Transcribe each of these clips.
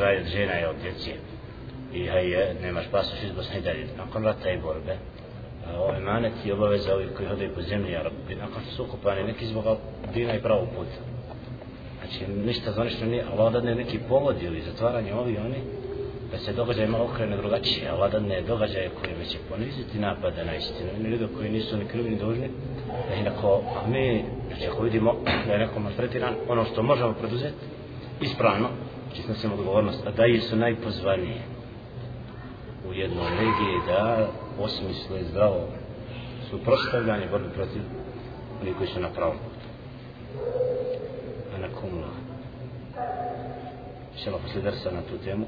Izrael žena i od djece. I haj, nemaš pasoš iz Bosne i dalje. Nakon rata i borbe, ovaj emanet i obaveza ovih koji hodaju po zemlji Arabi, nakon što su okupani, neki zbog dina i pravog puta. Znači, ništa zvanično nije, Allah dadne neki povod ili zatvaranje ovi oni, da se događaj malo okrene drugačije, Allah dadne događaje koje će poniziti napade na istinu. Oni ljudi koji nisu ni krivi ni dužni, da je neko, a mi, znači ako vidimo da je neko maltretiran, ono što možemo preduzeti, ispravno, znači snosimo odgovornost, a daje su najpozvanije u jednoj regiji da osmisle zdravo suprostavljanje borbe protiv onih koji su na pravom putu. A na kumla. Šela poslije drsa na tu temu,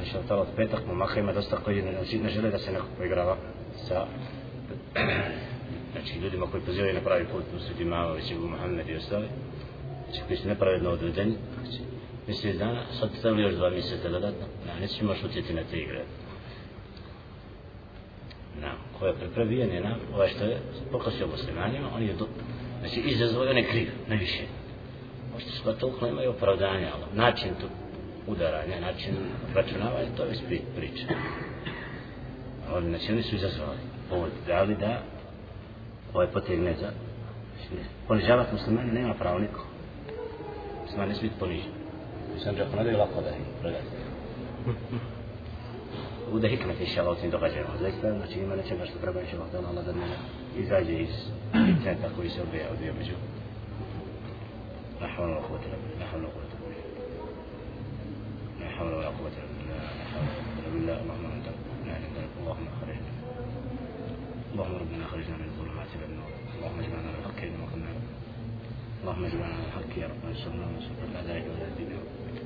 a šela tala od petak, momaka ima dosta koji ne, ne žele da se neko poigrava sa znači ljudima koji pozivaju na pravi put, u sveti Mavović, Ibu i ostali, znači koji su nepravedno odvedeni, mjesec dana, sad stavili još dva mjeseca dodatno, ne, nećemo još utjeti na te igre na ko je prepravijen je na ovaj što je pokosio muslimanima, on je do, znači izazvoj, on je kriv, najviše. Možete što to uklo imaju opravdanja, ali način tu udaranja, način računavanja, to je već priča. Ali znači oni su izazvali, povod, dali da ovaj potegne za znači, ponižavati muslimani nema pravo niko. Muslimani ne smije ponižiti. سنجق نبي يلقى به وده حكمة إن شاء الله تندق جمع ليس بأن شيء ما. نتشمش تقربا إن شاء الله الله دمنا إذا جيس إنسان تقوي سوبي أو ذي بجو لا حول ولا قوة إلا بالله. لا حول ولا قوة إلا بالله. لا حول ولا قوة إلا بالله. لا حول ولا قوة إلا بالله. اللهم أنت. نعلم اللهم أخرجنا اللهم ربنا أخرجنا من اللهم اجمعنا على الحق يا رب وارزقنا وصدق على أنت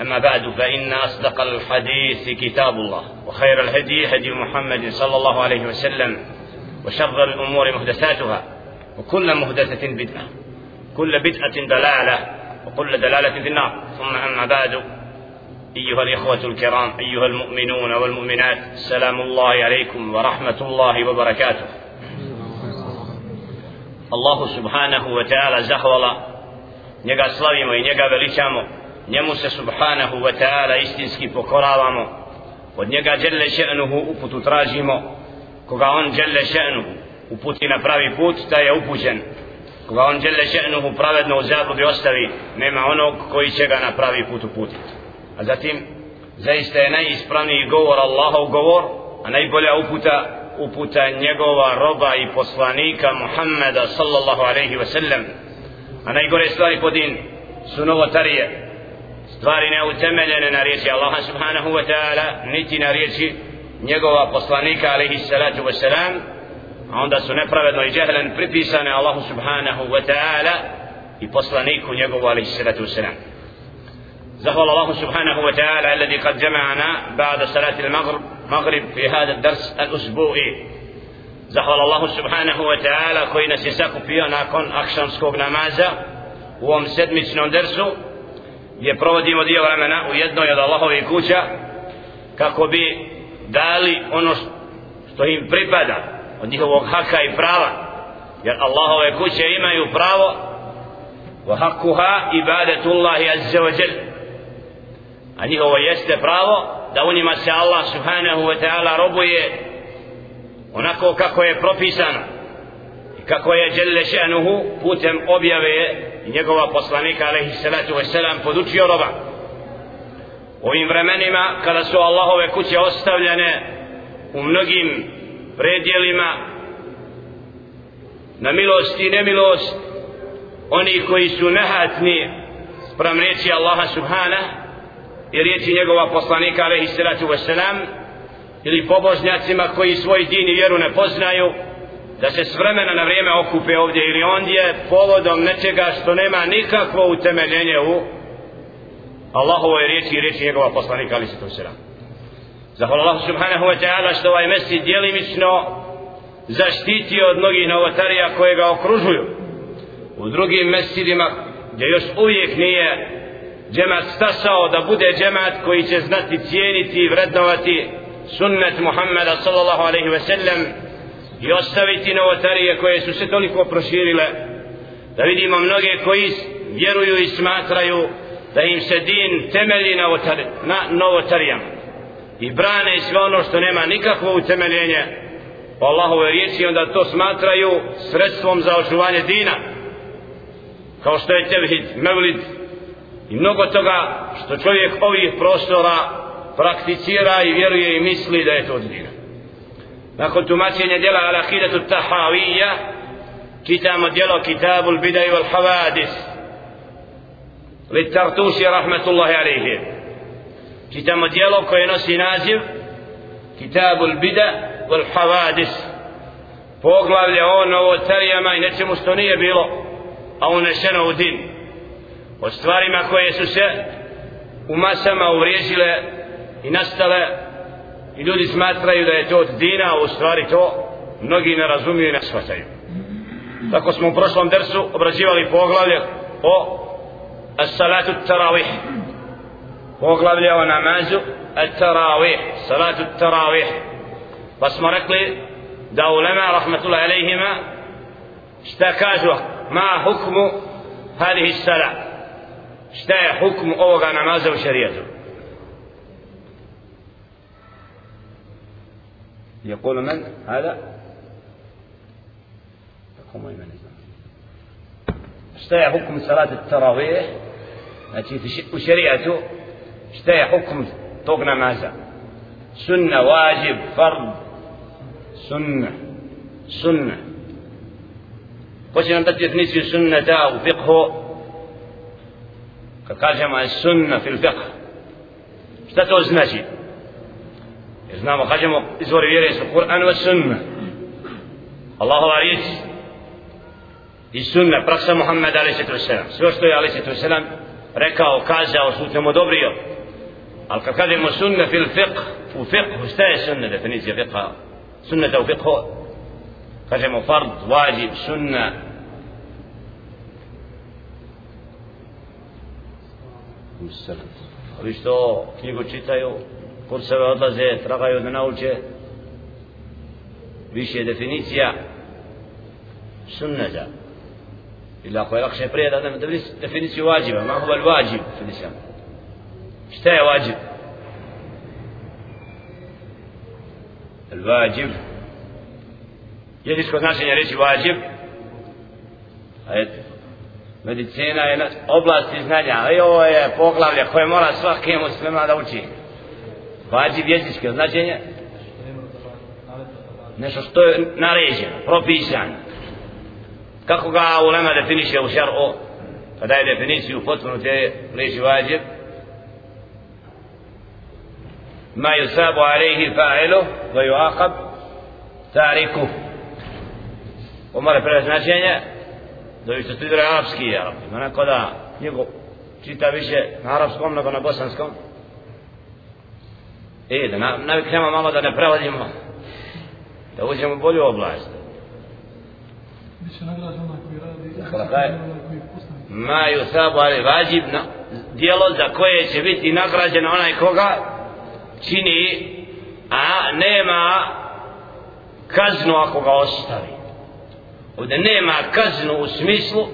أما بعد فإن أصدق الحديث كتاب الله وخير الهدي هدي محمد صلى الله عليه وسلم وشر الأمور محدثاتها وكل محدثة بدعة كل بدعة دلالة وكل دلالة في النار. ثم أما بعد أيها الإخوة الكرام أيها المؤمنون والمؤمنات سلام الله عليكم ورحمة الله وبركاته. الله سبحانه وتعالى زهولا njega slavimo i njemu se subhanahu wa ta'ala istinski pokoravamo. Od njega djelle še'nuhu uputu tražimo. Koga on djelle še'nuhu uputi na pravi put da je upućen. Koga on djelle še'nuhu pravedno u zabludi ostavi nema onog koji će ga na pravi put uputiti. A zatim zaista je najispravniji govor Allahov govor a najbolja uputa uputa njegova roba i poslanika Muhammeda sallallahu alaihi wa sallam. A najgore stvari podin su novotarije. Stvari ne utemeljene na riječi Allaha subhanahu wa ta'ala niti na riječi njegova poslanika alaihi salatu wa salam a onda su nepravedno i džehlen pripisane Allahu subhanahu wa ta'ala i poslaniku njegovu alaihi salatu wa salam زهر الله سبحانه وتعالى الذي قد جمعنا بعد صلاة المغرب مغرب في هذا الدرس الأسبوعي زهر الله سبحانه وتعالى كوين سيساكو فيه ناكون أكشن سكوب نمازا وهم سدمتنا درسو gdje provodimo dio vremena u jednoj od Allahove kuća kako bi dali ono što im pripada od njihovog haka i prava. Jer Allahove kuće imaju pravo wa hakuha ibadatullahi azza wa jel a njihovo jeste pravo da u njima se Allah subhanahu wa ta'ala robuje onako kako je propisano. I kako je Đelle Še'nuhu putem objave i njegova poslanika alaihi salatu wasalam podučio roba. U ovim vremenima kada su Allahove kuće ostavljene u mnogim predjelima na milost i nemilost oni koji su nehatni sprem riječi Allaha subhana i riječi njegova poslanika alaihi salatu wasalam ili pobožnjacima koji svoj din i vjeru ne poznaju da se s vremena na vrijeme okupe ovdje ili ondje povodom nečega što nema nikakvo utemeljenje u Allahovoj riječi i riječi njegova poslanika ali se to sram zahvala Allah subhanahu wa ta'ala što ovaj mesti djelimično zaštiti od mnogih novotarija koje ga okružuju. U drugim mestidima gdje još uvijek nije džemat stasao da bude džemat koji će znati cijeniti i vrednovati sunnet Muhammeda sallallahu alaihi ve sellem i ostaviti novotarije koje su se toliko proširile da vidimo mnoge koji vjeruju i smatraju da im se din temelji na, na novotarijama i brane sve ono što nema nikakvo utemeljenje po Allahove riječi onda to smatraju sredstvom za očuvanje dina. Kao što je tevhid, mevlid i mnogo toga što čovjek ovih prostora prakticira i vjeruje i misli da je to dina nakon tumačenja djela al akidatu tahavija čitamo djelo kitabu al bidaj wal havadis li tartusi rahmetullahi alaihi. Čitamo djelo koje nosi naziv kitabu al bidaj wal havadis poglavlje o novotarijama i nečemu što nije bilo a unešeno u din. O stvarima koje su se u masama uvriježile i nastale i ljudi smatraju da je to od dina a u stvari to mnogi ne razumiju i ne shvataju tako smo u prošlom dersu obrađivali poglavlje o salatu tarawih poglavlje o namazu tarawih salatu tarawih pa smo rekli da ulema rahmatullahi alaihima šta kažu ma hukmu hadihi salat šta je hukmu ovoga namaza u šarijetu يقول من؟ هذا؟ يقوم من اشتهى حكم صلاة التراويح؟ التي وشريعته اشتيع حكم طوقنا ماذا سنة واجب فرض. سنة سنة. قلنا قد يثنيسي سنة وفقه قد قال جماعة السنة في الفقه. اشتتوا توزناشي Jer znamo, kažemo, izvori vjere su Kur'an wa sunna. Allahova riječ i sunna, praksa Muhammed a.s. Sve što je a.s. rekao, kazao, temo dobrio. Ali kad kažemo sunna fil fiqh, u fiqh, šta je sunna, definicija fiqha? Sunnata u fiqhu, kažemo fard, wajib, sunna, Ovi što knjigu čitaju, kurseve odlaze, tragaju da nauče. Više definicija sunneta ili ako je lakše prije da nam definiciju vađiva ma huva vađib definicija. Šta je vađib vađib jedisko značenje reći vađib a je medicina je oblast znanja i ovo je poglavlje koje mora svaki muslima da uči vađiv jezičke značenje? Nešto što je naređeno, propisano. Kako ga ulema definiše u šar'u? Pa daje definiciju potpuno te reći vađiv ma yusabu alaihi fa'ilu va yuaqab tariku. Ovo mora preda značenje? Da vi studira arapski arab ima neko da njegov čita više na arapskom nego na bosanskom. E, da naviknemo malo da ne prevodimo. Da uđemo u bolju oblast. Biće nagrađen onaj koji radi. Dakle, ma ju sabu, ali vađibno dijelo za koje će biti nagrađen onaj koga čini, a nema kaznu ako ga ostavi. Ovdje nema kaznu u smislu,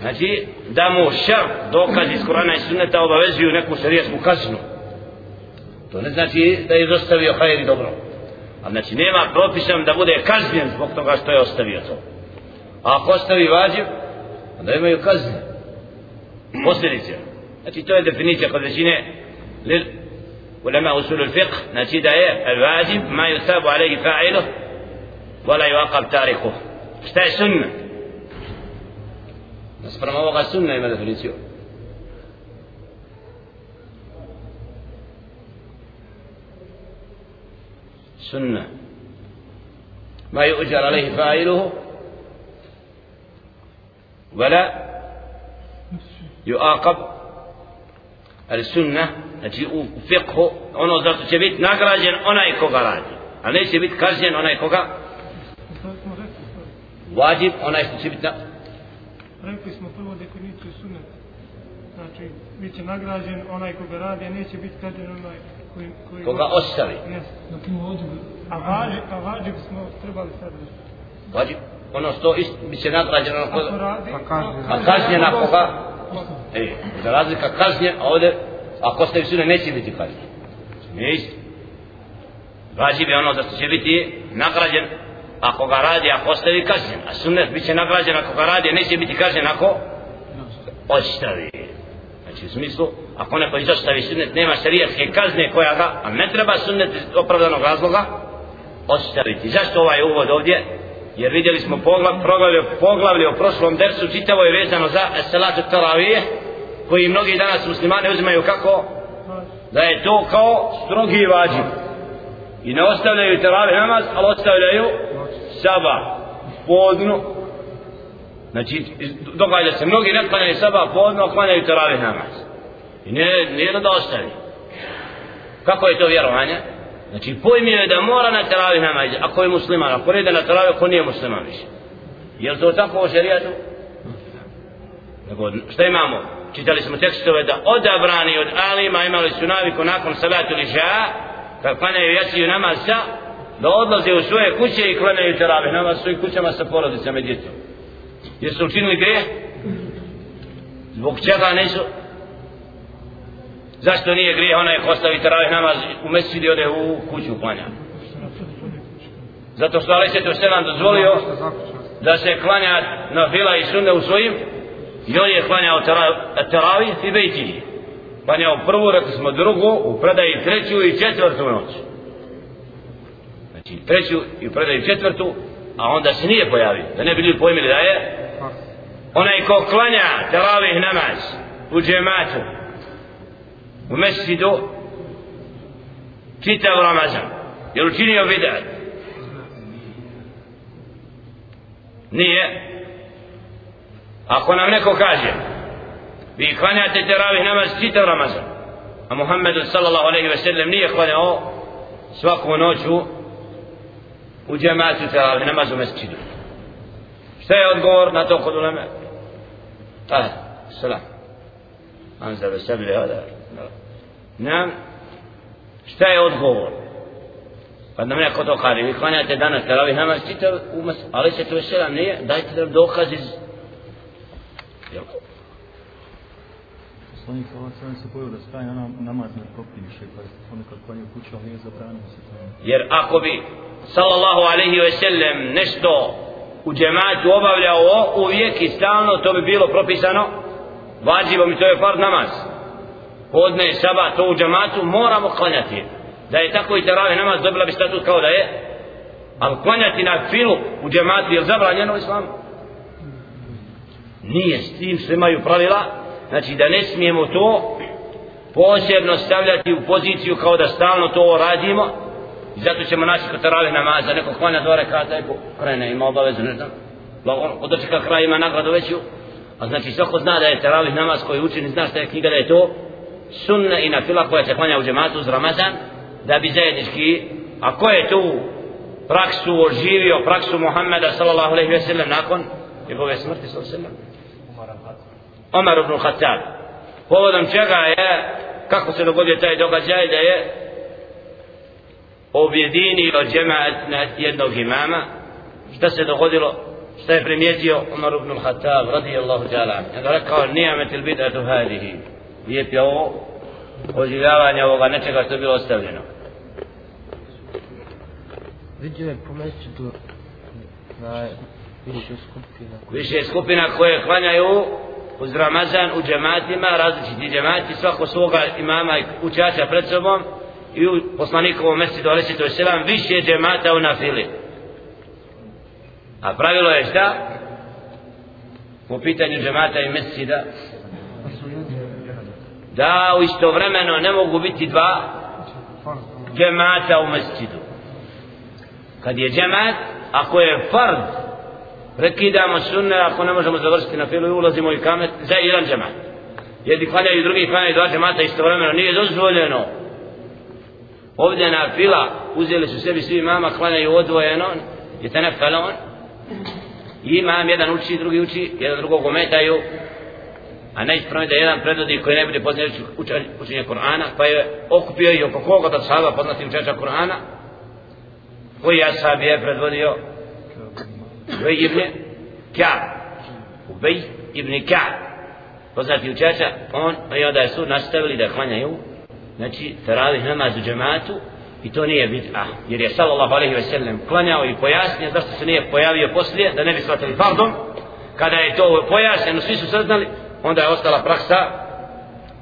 znači da mu šar dokaz iz Korana i Sunneta obavezuju neku šarijetsku kaznu. To ne znači da je izostavio hajr i dobro. A znači nema propisan da bude kažnjen zbog toga što je ostavio to. A ako ostavi vađiv, onda imaju kazne. Posljedice. Znači to je definicija kod većine lil ulema usul fiqh, znači da je al vađiv ma yusabu alaihi fa'iluh wala yuaqab tarikuh. Šta je sunna? Nasprem ovoga sunna ima definiciju. سنة ما يؤجر عليه فاعله؟ ولا يؤاقب السنة. التي فقه أنا زرت شبيت نقراجن أنا يكوغا راجي أنا شبيت كارجن أنا يكوغا واجب أنا شبيت Rekli smo prvo definiciju sunet. Znači, bit će nagrađen onaj ko ga radi, a neće biti koji, koji koga ostavi a vađib a vađib smo trebali sad vađib ono što ist, bi se nagrađen ono koga radi, a kažnjen na koga? E, za razlika kažnjen a ovdje ako ostavi sunne neće biti kažnjen nije isto. Vađib je ono za što će biti nagrađen ako ga radi, ako ostavi kažnjen. A sunnet bit će nagrađen ako ga radi neće biti kažnjen ako ostavi znači u smislu ako neko izostavi sunnet nema šarijatske kazne koja ga a ne treba sunnet iz opravdanog razloga ostaviti. Zašto ovaj uvod ovdje? Jer vidjeli smo poglav, poglavlje, poglavlje o prošlom dersu čitavo je vezano za salatu taravije koji mnogi danas muslimane uzimaju kako? Da je to kao strogi vađi. I ne ostavljaju taravih namaz ali ostavljaju saba podnu znači događa se mnogi ne klanjaju saba podnu a klanjaju taravih namaz I ne, nije da ostavi. Kako je to vjerovanje? Znači pojmio je da mora na teravih namaz, ako je musliman, ako ne ide na teravih, ako nije musliman više. Je to tako u šarijatu? Nego, šta imamo? Čitali smo tekstove da odabrani od alima imali su naviku nakon salatu liša, kad klanjaju jaciju namaza, da odlaze u svoje kuće i klanjaju teravih namaz svojim kućama sa porodicama i djetom. Jer su učinili greh? Zbog čega nisu? Zašto nije greh onaj ko ostavi teravih namaz u mesečidi i ode u kuću klanja? Zato što Ali Svetu Selam dozvolio da se klanja na fila i sunne u svojim i on je klanjao teravih i bejtiji. Klanjao prvu, rekli smo drugu, u predaji treću i četvrtu noć. Znači treću i u predaji četvrtu, a onda se nije pojavio. Da ne bili pojmili da je onaj ko klanja teravih namaz u džematu u mesidu čitav Ramazan. Je učinio bidat? Nije. Ako nam neko kaže vi klanjate teravih namaz čitav Ramazan a Muhammedu sallallahu alaihi ve sellem nije klanjao svaku noću u džematu teravih namaz u mesidu šta je odgovor na to kod uleme? Salam. Anzal sebi hada. Nam, šta je odgovor? Kad nam neko to kaže, vi klanjate danas teravih namaz, čitav umas, ali se to selam nije, dajte nam dokaz iz... Jel? Poslanik Allah sam se bojio da staje ona namaz ne propiše, pa je ponekad klanio kuću, ali nije zabranio se to. Jer ako bi, sallallahu alaihi ve sellem, nešto u džematu obavljao uvijek i stalno, to bi bilo propisano, vađivo mi to je fard namaz podne, saba, to u džamatu, moramo klanjati. Da je tako i terave namaz, dobila bi statut kao da je. Ali klanjati na filu u džematu je zabranjeno islam? Nije, s tim sve imaju pravila. Znači da ne smijemo to posebno stavljati u poziciju kao da stalno to radimo. I zato ćemo naći kod teravih namaza, neko klanja dva rekata i krene, ima obavezu, ne znam. Od očeka kraja ima nagradu veću. A znači svako zna da je teravih namaz koji učini, zna šta je knjiga da je to sunna i na fila koja se klanja u džematu uz Ramazan da bi zajednički a ko je tu praksu oživio praksu Muhammeda sallallahu alaihi ve sellem nakon njegove smrti sallallahu alaihi ve sellem. Omar ibn Khattab povodom čega je kako se dogodio taj događaj da je objedinio džemaat na jednog imama šta se dogodilo šta je primijetio Omar ibn Khattab radijallahu ta'ala je rekao nijamet il bid'atu hadihi lijep je ovo oživljavanje ovoga nečega što je bilo ostavljeno. Vidio je po mjesecu da Više skupina. više skupina koje klanjaju uz Ramazan u džematima, različiti džemati, svako svoga imama i učača pred sobom i u poslanikovom mesti do to je selam više džemata u nafili. A pravilo je šta? Po pitanju džemata i mesida da u istovremeno ne mogu biti dva džemata u mesidu. Kad je džemat, ako je fard, prekidamo sunne, ako ne možemo završiti na filu i ulazimo i kamet za jedan džemat. Jedni klanjaju i drugi klanjaju dva džemata istovremeno, nije dozvoljeno. Ovdje na fila uzeli su sebi svi mama, klanjaju odvojeno, je te nefalon. I imam, jedan uči, drugi uči, jedan drugog ometaju. A najispravno da jedan predvodi koji ne bude poznat učenje Kur'ana, pa je okupio i oko koga da sada poznati učenja Kur'ana, koji ashab je predvodio Ubej ibn Ka'b Ubej ibn Ka'b poznati učača on pa i onda su nastavili da klanjaju znači teravih namaz u džematu i to nije bid'a jer je sallallahu alaihi ve sellem klanjao i pojasnio zašto se nije pojavio poslije da ne bi shvatili pardon kada je to pojasnjeno svi su saznali onda je ostala praksa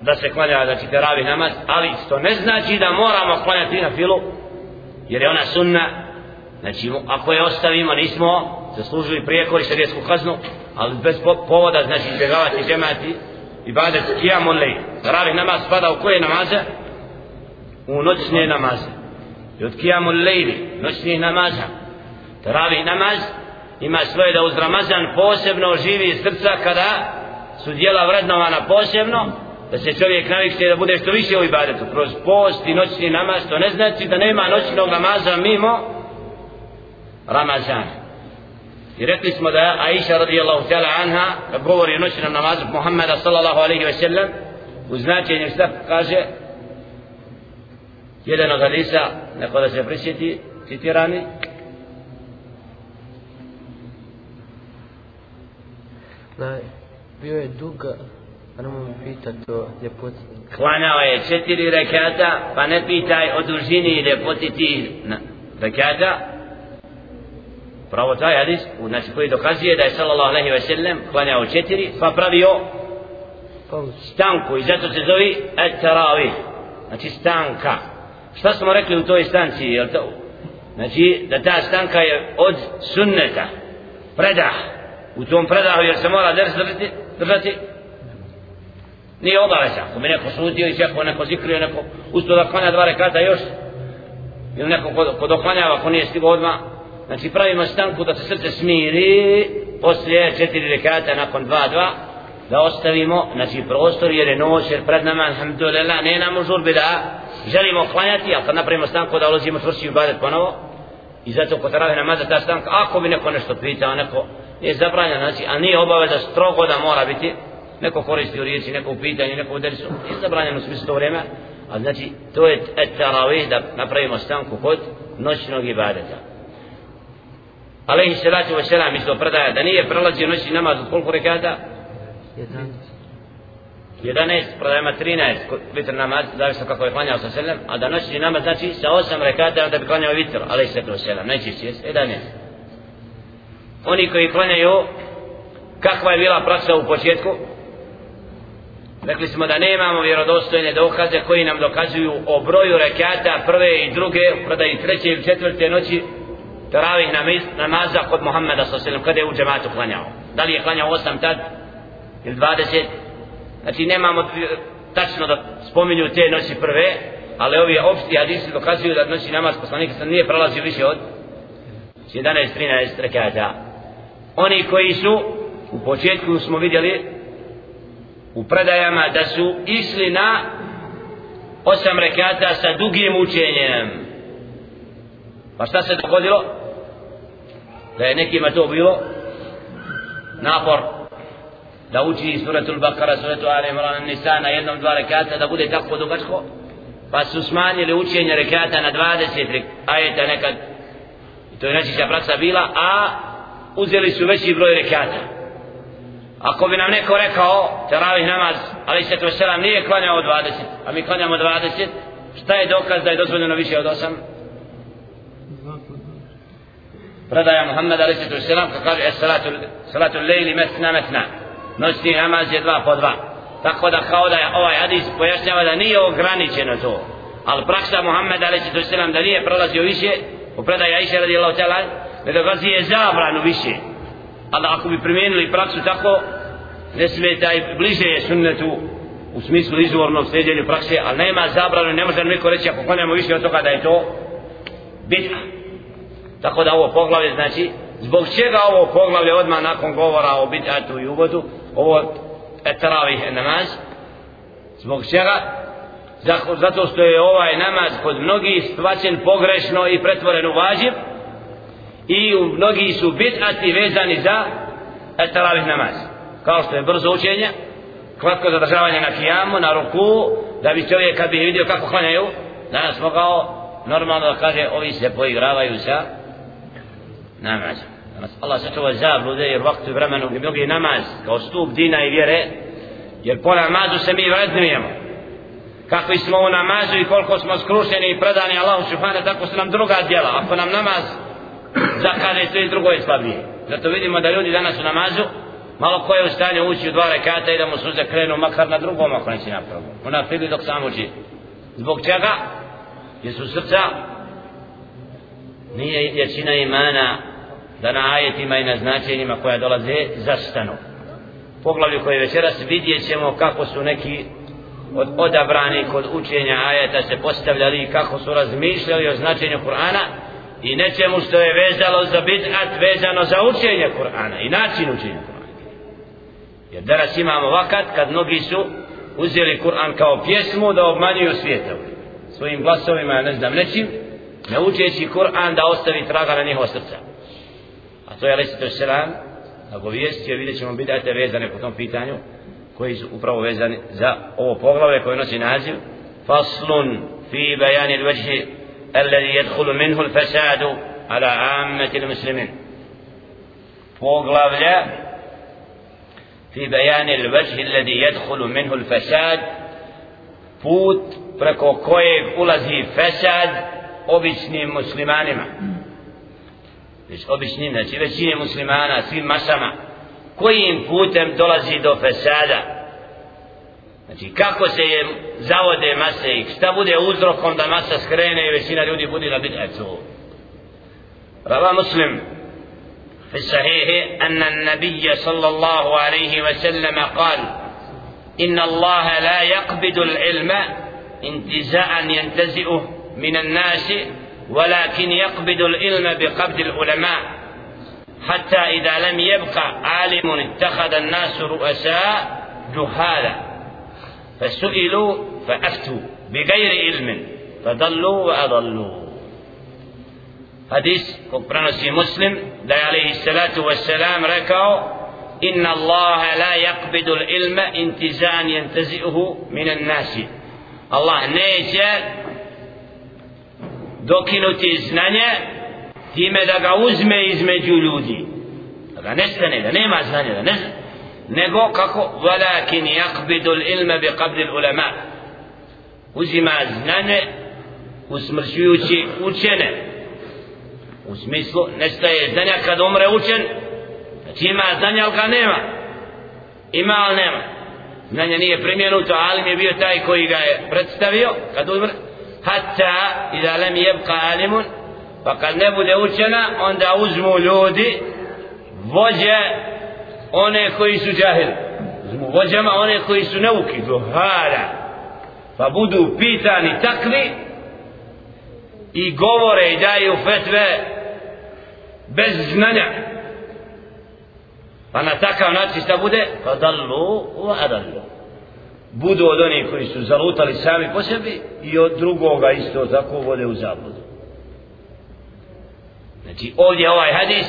da se klanja znači teravih namaz ali to ne znači da moramo klanjati na filu jer je ona sunna Znači, ako je ostavimo, nismo zaslužili prijekor i šarijesku kaznu, ali bez povoda, znači, izbjegavati džemati i badet kijamu lej. teravih namaz spada u koje namaze? U noćne namaze. I od kijamu lejli, noćnih namaza. Taravih namaz ima svoje da uz Ramazan posebno živi srca kada su dijela vrednovana posebno, da se čovjek navikne da bude što više u ibadetu. Kroz post i noćni namaz, to ne znači da nema noćnog namaza mimo Ramazana I rekli smo da Aisha radijallahu ta'ala anha kad govori o noćnom namazu Muhammeda sallallahu alaihi ve sellem u značenju šta kaže jedan od hadisa neko da se prisjeti citirani Da, bio je duga, a ne mogu pitati o ljepoti. Klanjao je četiri rekata, pa ne pitaj o dužini i ljepoti tih rekata, pravo taj hadis znači koji dokazuje da je sallallahu alejhi ve sellem klanjao četiri pa pravio stanku i zato se zove at-tarawih. Znači stanka šta smo rekli u toj stanci je to? Znači da ta stanka je od sunneta predah. U tom predahu jer se mora držati? Držati? Nije obaveza. Ako bi neko sudio i čekao neko zikrio neko usto da klanja dva rekata još ili neko ko, ko doklanjava, ako nije stigo odmah. Znači pravimo stanku da se srce smiri poslije četiri rekata nakon dva dva da ostavimo znači prostor jer je noć jer pred nama alhamdulillah ne nam žurbi da želimo klanjati ali kad napravimo stanku da ulazimo čvrši u badet ponovo. I zato ko travi namaza ta stanka ako bi neko nešto pitao neko je zabranjeno znači a nije obaveza strogo da mora biti neko koristi u riječi neko u pitanju neko u derisu nije zabranjeno u smislu to vrijeme a znači to je et taravih da napravimo stanku kod noćnog ibadeta. Alaihi salatu wa salam isto predaje da nije prelazio noći namaz od koliko rekata? 11 predajema 13 vitr namaz zavisno kako je klanjao sa selem, a da noćni namaz znači sa 8 rekata da bi klanjao vitr alaihi salatu wa salam najčešće 11 oni koji klanjaju kakva je bila praksa u početku rekli smo da nemamo vjerodostojne dokaze koji nam dokazuju o broju rekata prve i druge predaji treće ili četvrte noći teravih namaza kod Muhammeda s.a.v. kada je u džematu klanjao. Da li je klanjao 8 tad ili 20? Znači nemamo tačno da spominju te noći prve, ali ovi opšti hadisi dokazuju da noći namaz poslanika sam nije prolazio više od 11-13 rekata. Oni koji su u početku smo vidjeli u predajama da su išli na osam rekata sa dugim učenjem Pa šta se dogodilo? Da je nekima to bilo napor da uči suratul Bakara, suratul Ali Imran, Nisa na jednom dva rekata da bude tako dugačko pa su smanjili učenje rekata na 20 ajeta nekad. To je najčešća praksa bila a uzeli su veći broj rekata. Ako bi nam neko rekao teravih namaz ali se to selam nije klanjao 20 a mi klanjamo 20 šta je dokaz da je dozvoljeno više od 8 predaja Muhammed ali se to selam kako kaže salatu salatu lejli metna metna noćni namaz je dva po dva tako da kao da je ovaj hadis pojašnjava da nije ograničeno to ali praksa Muhammed a.s. da nije prolazio više u predaji Aisha radijallahu ta'ala ne dolazi je zabranu više ali ako bi primijenili praksu tako ne smeta i bliže je sunnetu u smislu izvornom sljeđenja prakse, ali nema zabranu, ne može niko reći ako klanjamo više od toga da je to bitna. Tako da ovo poglavlje znači, zbog čega ovo poglavlje odmah nakon govora o bitatu i uvodu, ovo etaravih namaz, zbog čega? Zato što je ovaj namaz kod mnogih stvaćen pogrešno i pretvoren u vađiv i u mnogi su bitati vezani za etaravih namaz. Kao što je brzo učenje, kratko zadržavanje na kijamu, na ruku, da bi čovjek kad bi vidio kako klanjaju, danas mogao normalno da kaže, ovi se poigravaju sa namazom nas Allah sačuva zablude, jer vaktu i vremenu i mnogi namaz kao stup dina i vjere, jer po namazu se mi vrednujemo. Kakvi smo u namazu i koliko smo skrušeni i predani Allahu Subhane tako su nam druga djela. Ako nam namaz zakade, to je drugo je slabije. Zato vidimo da ljudi danas u namazu, malo ko je u stanju ući u dva rekata i da mu suze krenu makar na drugom ako neće napravo ona fili dok sam uči zbog čega jer su srca nije jačina imana da na ajetima i na značenjima koja dolaze zastanu. Poglavlju koje večeras vidjet ćemo kako su neki od odabrani kod učenja ajeta se postavljali i kako su razmišljali o značenju Kur'ana i nečemu što je vezalo za bid'at vezano za učenje Kur'ana i način učenja Kur'ana. Jer danas imamo vakat kad mnogi su uzeli Kur'an kao pjesmu da obmanjuju svijeta Svojim glasovima, ja ne znam, nečim, ne učeći Kur'an da ostavi traga na njihova srca. A to je to selam, ako vijestio, vidjet ćemo bidajte vezane po tom pitanju, koji su upravo vezani za ovo poglavlje koje nosi naziv Faslun fi bajani l-vajhi alladhi yadkhulu minhu l-fasadu ala ammati l-muslimin. Poglavlje في بيان الوجه الذي يدخل منه الفساد put preko kojeg ulazi fesad običnim muslimanima već običnim, znači većine muslimana svim masama kojim putem dolazi do fesada znači kako se je zavode mase i šta bude uzrokom da masa skrene i većina ljudi bude na bid'atu Rava muslim في الصحيح أن النبي صلى الله عليه وسلم قال إن الله لا يقبض العلم انتزاعا ينتزئه من الناس ولكن يقبض العلم بقبض العلماء. حتى إذا لم يبقى عالم اتخذ الناس رؤساء جهالا. فسئلوا فأفتوا بغير علم. فضلوا وأضلوا. حديث كبرانسي مسلم. دا عليه الصلاة والسلام ركعوا. إن الله لا يقبض العلم انتزان ينتزئه من الناس. الله نيجا dokinuti znanje time da ga uzme između ljudi. Da ga nestane, da nema znanja da ne nego kako walakin yakbidu ilma bi qabdi ulama uzima znanje usmrćujući učene. U smislu nestaje znanja kad umre učen. Znači ima znanja ali ga nema. Ima ali nema. Znanje nije primjenuto alim je bio taj koji ga je predstavio kad umre hatta i da lem jebka alimun. Pa kad ne bude učena onda uzmu ljudi vođe one koji su džahil uzmu vođama one koji su neuki dohara pa budu pitani takvi i govore i daju fetve bez znanja. Pa na takav način šta bude? Pa dallu u adallu budu od onih koji su zalutali sami po sebi i od drugoga isto tako vode u zabludu znači ovdje ovaj hadis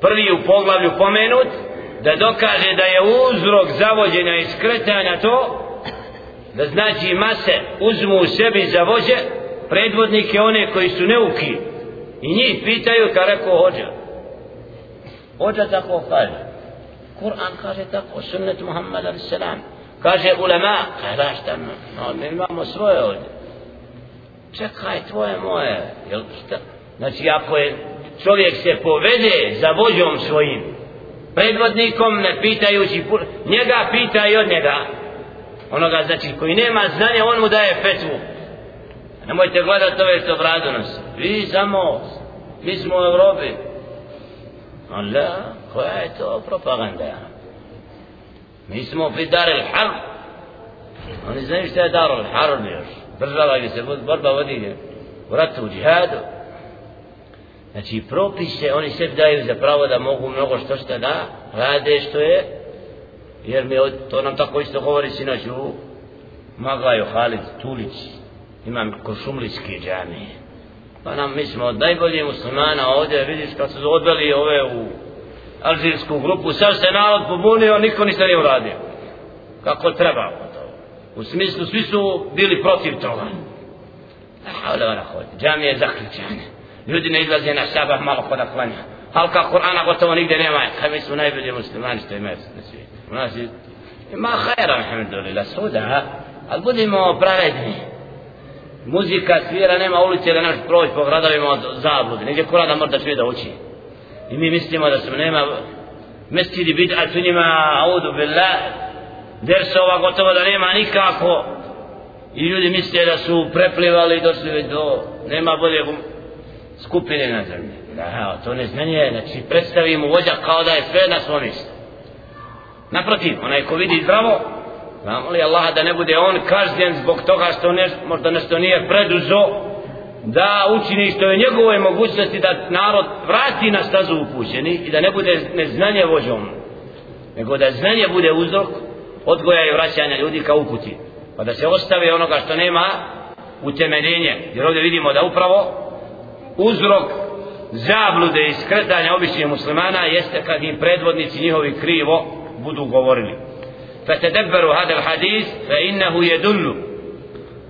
prvi u poglavlju pomenut da dokaže da je uzrok zavođenja i skretanja to da znači mase uzmu u sebi za vođe predvodnike one koji su neuki I njih pitaju kada rekao hođa. Hođa tako kaže. Kur'an kaže tako, sunnet Muhammad a.s. Kaže ulema, kada šta, no, mi imamo svoje ovdje. Čekaj, tvoje moje. Jel, šta? Znači, ako je čovjek se povede za vođom svojim predvodnikom ne pitajući njega pita i od njega onoga znači koji nema znanja on mu daje fetvu nemojte gledat ove što bradu nas vi samo mi smo u Evropi Allah koja je to propaganda mi smo pri Darel Harb. Oni znaju šta je Darel Harb još. Država gdje se borba vodi u ratu, u džihadu. Znači propise oni se daju za pravo da mogu mnogo što šta da rade što je jer mi to nam tako isto govori sinoć u Magaju Halid Tulić imam košumličke džamije. Pa nam mi smo od najboljih muslimana ovdje vidiš kad su odveli ove u alžirsku grupu sad se narod pobunio niko ništa nije uradio. Kako treba u smislu svi su bili protiv toga. Hvala vana ona hodi džamije zaključane ljudi ne izlaze na sabah malo kod klanja. Halka Kur'ana gotovo nigde nema kaj mi su najbolji muslimani što imaju na svijetu. U nas je ima hajera, alhamdulillah suda ali budimo pravedni. Muzika svira nema ulice da naš proći po gradovima od zabludi nigdje kurada mora da čuje da uči i mi mislimo da se nema mestidi bid'at u njima audu billah dersova gotovo da nema nikako. I ljudi misle da su preplivali i došli do nema bolje skupine na zemlji. Da, to ne znanje znači predstavimo vođa kao da je sve na svom mjestu. Naprotiv, onaj ko vidi zdravo Namoli Allaha Allah da ne bude on kažnjen zbog toga što ne, možda nešto nije preduzo da učini što je njegove mogućnosti da narod vrati na stazu upućeni i da ne bude neznanje vođom nego da znanje bude uzrok odgoja i vraćanja ljudi ka uputi pa da se ostave onoga što nema utemeljenje jer ovdje vidimo da upravo uzrok zablude i skretanja običnih muslimana jeste kad im predvodnici njihovi krivo budu govorili فتدبروا هذا الحديث فإنه يدل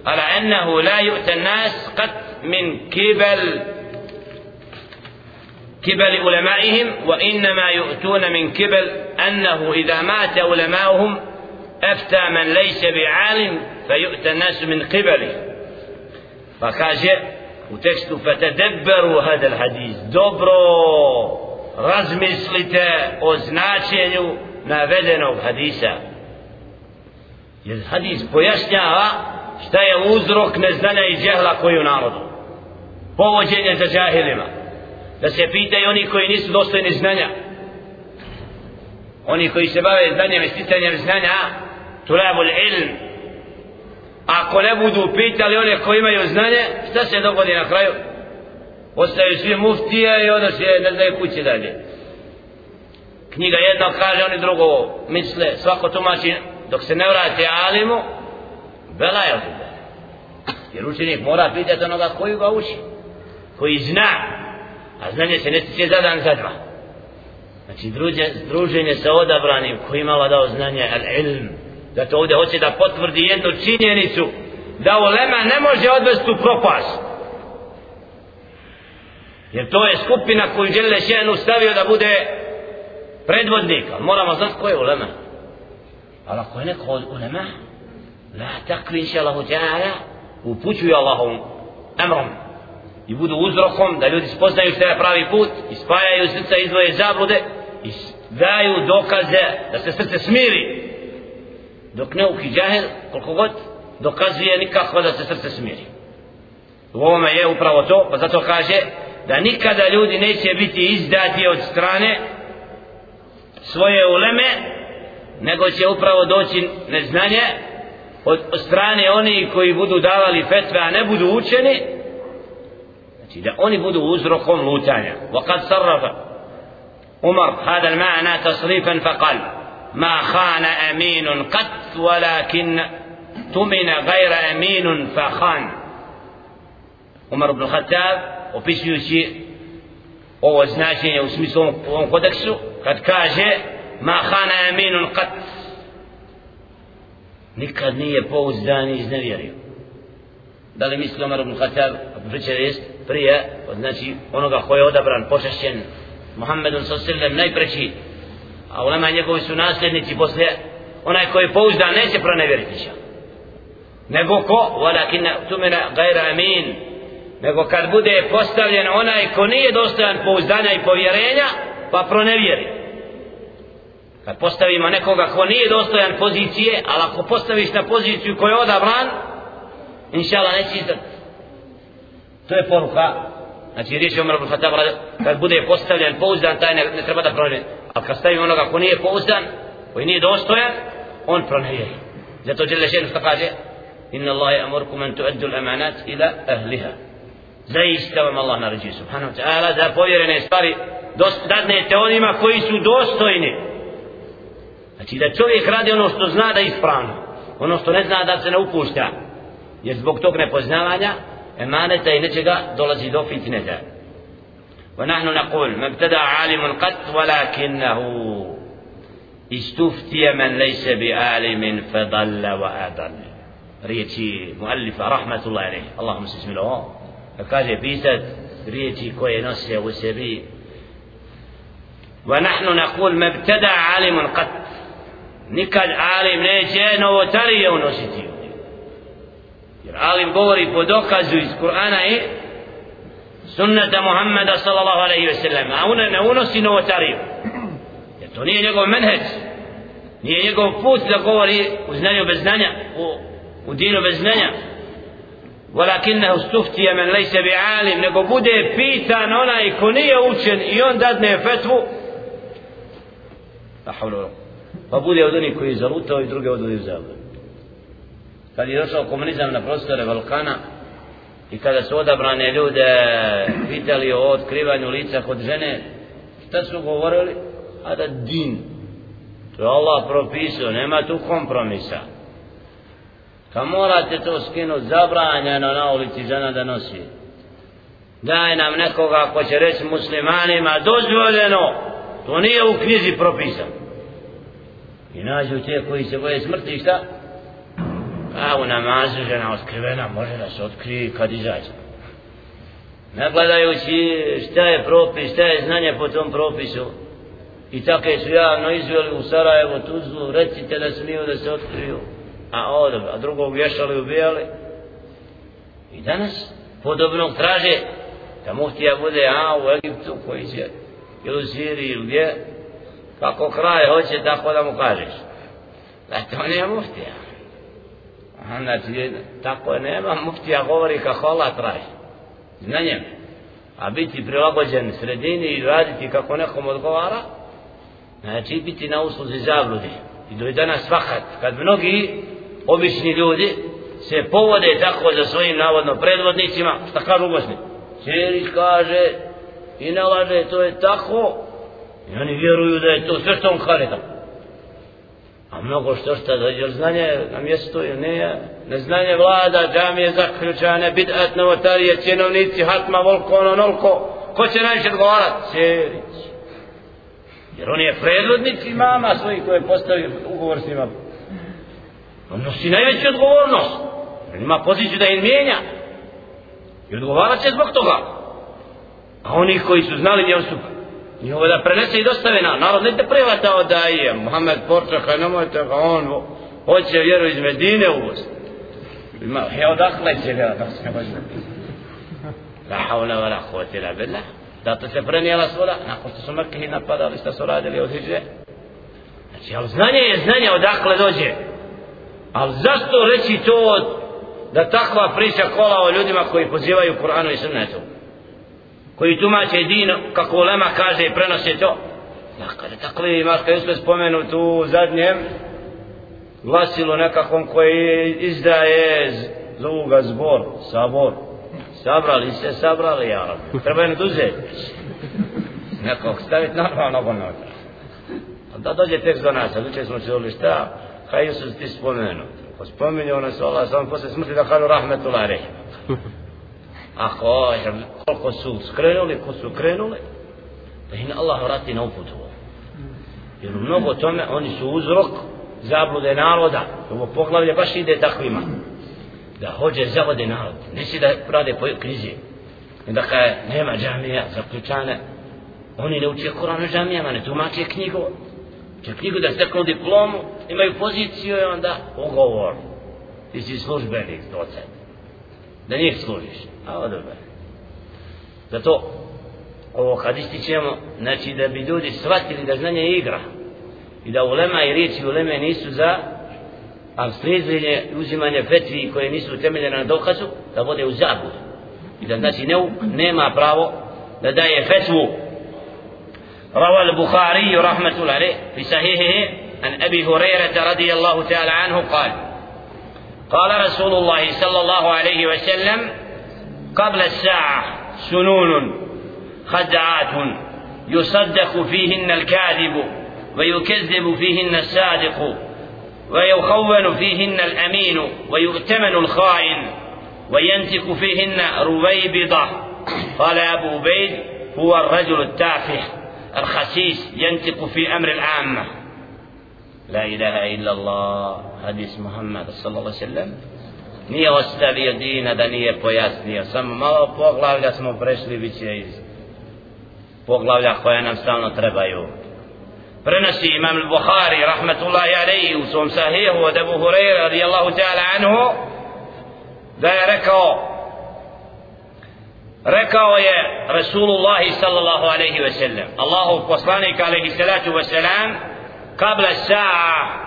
على أنه لا يؤتى الناس قد من قبل قبل علمائهم وإنما يؤتون من قبل أنه إذا مات علماؤهم أفتى من ليس بعالم فيؤتى الناس من قبله. فكاجة وتكستو فتدبروا هذا الحديث. دبرو razmislite o značenju navedenog hadisa jer hadis pojašnjava šta je uzrok neznanja i džehla povođenje za džahilima. Da se pitaju oni koji nisu dostojni znanja. Oni koji se bave znanjem i sticanjem znanja tulabul ilm. Ako ne budu pitali one koji imaju znanje šta se dogodi na kraju? Ostaju svi muftije i onda se ne znaju kuće dalje. Knjiga jedna kaže oni drugo misle svako tumači dok se ne vrati alimu bela je jer učenik mora pitati onoga koji ga uči koji zna a znanje se ne stiče za dan za dva. Znači druže, druženje sa odabranim koji imala dao znanje al ilm da ovdje hoće da potvrdi jednu činjenicu da ulema ne može odvesti u propast. Jer to je skupina koju žele šenu stavio da bude predvodnik moramo znati ko je ulema. Ali ako je neko od ulema la takvi inša Allahu ta'ala upućuje Allahom emrom i budu uzrokom da ljudi spoznaju šta je pravi put i spajaju srca izvoje zablude i daju dokaze da se srce smiri. Dok ne uki džahil koliko god dokazuje nikako da se srce smiri. U ovome je upravo to pa zato kaže da nikada ljudi neće biti izdati od strane svoje uleme nego će upravo doći neznanje od, od strane oni koji budu davali fetve a ne budu učeni znači da oni budu uzrokom lutanja وقد صرف عمر هذا المعنى تصريفا فقال ما خان أمين قط ولكن تمن غير أمين فخان عمر بن الخطاب opisujući ovo značenje u smislu ovom kodeksu kad kaže ma khana aminun qat nikad nije pouzdan i iznevjerio da li misli Omar ibn Khattab priča jest prije od znači onoga ko je odabran počašćen Muhammedun sallam najpreći a ulema njegovi su nasljednici posle onaj koji pouzda pouzdan neće pronevjeriti nego ko? Walakin tumina gajra amin. Nego kad bude postavljen onaj ko nije dostojan pouzdanja i povjerenja pa pronevjeri. Kad postavimo nekoga ko nije dostojan pozicije ali ako postaviš na poziciju koja je odabran inša Allah neće izdati to je poruka. Znači riječ je Umar ibn Khattab kad bude postavljen pouzdan taj ne, ne treba da pronevjeri ali kad stavi onoga ko nije pouzdan koji nije dostojan on pronevjeri. Zato Đele Šenu što kaže? Inna Allahe amurkum an tuaddu l'amanat ila ahliha. Zaista vam Allah naređuje subhanahu wa ta'ala da povjerene stvari dadnete onima koji su dostojni. Znači da čovjek radi ono što zna da je ispravno ono što ne zna da se ne upušta. Jer zbog tog nepoznavanja i nečega dolazi do fitneta ونحن نقول ما ابتدع عالم قط ولكنه استفتي من ليس بعالم فضل وأضل. ريتي مؤلفة رحمة الله عليه. اللهم بسم الله pisat riječi koje nose u sebi ونحن نقول ما ابتدع عالم قط nikad alim neće novotarije unositi jer alim govori po dokazu iz Kur'ana i sunnata Muhammeda sallallahu alaihi ve sellem a ona ne unosi novotariju jer to nije njegov menheđ nije njegov put da govori u znanju bez znanja u, u dinu bez znanja ولكنه استفتي من ليس بعالم nego bude pitan onaj ko nije učen i on dadne fetvu la havla pa bude od onih koji zalutao i druge odvodi u zabludu kad je došao komunizam na prostore Balkana i kada su odabrane ljude pitali o otkrivanju lica kod žene šta su govorili a da din to je Allah propisao nema tu kompromisa Kad morate to skinuti zabranjeno na ulici žena da nosi. Daj nam nekoga ko će reći muslimanima dozvoljeno. To nije u knjizi propisano. I nađu te koji se boje smrti šta? A u namazu žena otkrivena može da se otkrije kad izađe. Ne gledajući šta je propis, šta je znanje po tom propisu. I tako su javno izveli u Sarajevo, Tuzlu, recite da smiju da se otkriju a ovdje, a drugog vješali ubijali. I danas podobnog traže da muhtija bude a u Egiptu koji će ili u Siriji ili gdje kako kraj hoće tako da mu kažeš da to nije muhtija znači tako nema muftija govori kako Allah traži. Znanjem a biti prilagođen sredini i raditi kako nekom odgovara znači biti na usluzi zabludi. I do danas svakat, kad mnogi obični ljudi se povode tako za svojim navodno predvodnicima šta kažu u Bosni? Čerić kaže i ne laže to je tako. I oni vjeruju da je to sve što on kaže tako a mnogo što šta da je znanje na mjestu je ne neznanje vlada džamije zaključane bid'at novotarije cjenovnici hatma volko ono nolko ko će najviše odgovarat Čerić jer on je predvodnik imama svojih koje postavio ugovor s njima On nosi najveću odgovornost. On ima poziciju da im mijenja. I odgovarat će zbog toga. A oni koji su znali gdje su I ovo da prenese i dostave na narod ne te prevata da je Mohamed Portra nemojte ga on hoće vjeru iz Medine u Bosni. Ima, he odakle će ga da se ne La havla wa la la billah. Da se prenijela svoda, nakon što su Mekke napadali, što su radili od Hidže. Znači, ali znanje je znanje odakle dođe. Ali zašto reći to da takva priča kola o ljudima koji pozivaju Kur'anu i Sunnetu? Koji tumače din kako ulema kaže i prenose to? Ja kada tako li imaš kada je spomenut u zadnjem glasilo nekakvom koji izdaje zovu ga zbor, sabor. Sabrali se, sabrali, ja. Treba jedno duzeti. Nekog staviti normalno unutra. Da dođe tekst do nas, a smo se uli šta, kaj Jusuf ti spomenu ko spominju nas ono Allah samo posle smrti da kažu rahmetullah reh ako koliko su skrenuli ko su krenuli da im Allah vrati na uputu. Jer mnogo tome oni su uzrok zablude naroda. Ovo poglavlje baš ide takvima. Da hođe zavode narod ne si da rade po krizi. Da kaj nema džamija zaključane oni ne uče Koran u džamijama ne tumače knjigu. Će knjigu da steknu diplomu, imaju poziciju i onda ugovor. Ti si službenik, docent Da njih služiš. A ovo dobro. zato ovo kad ističemo znači da bi ljudi shvatili da znanje je igra i da ulema i riječi uleme nisu za a slijedzenje i uzimanje fetvi koje nisu utemeljene na dokazu da vode u zabudu i da znači ne, nema pravo da daje fetvu روى البخاري رحمة الله عليه في صحيحه عن أبي هريرة رضي الله تعالى عنه قال قال رسول الله صلى الله عليه وسلم قبل الساعة سنون خدعات يصدق فيهن الكاذب ويكذب فيهن الصادق ويخون فيهن الأمين ويؤتمن الخائن وينتك فيهن رويبضة. قال أبو بيد هو الرجل التافه الخسيس ينتق في أمر العامة. لا إله إلا الله حديث محمد صلى الله عليه وسلم nije ostavio dina da nije pojasnio samo malo poglavlja smo prešli bit će iz poglavlja koja nam stalno trebaju prenosi imam Bukhari rahmatullahi alaihi u svom sahihu od Abu Hurayra radijallahu ta'ala anhu da je rekao rekao je Rasulullah sallallahu alaihi ve sellem Allahu poslanik alaihi salatu ve selam kabla sa'a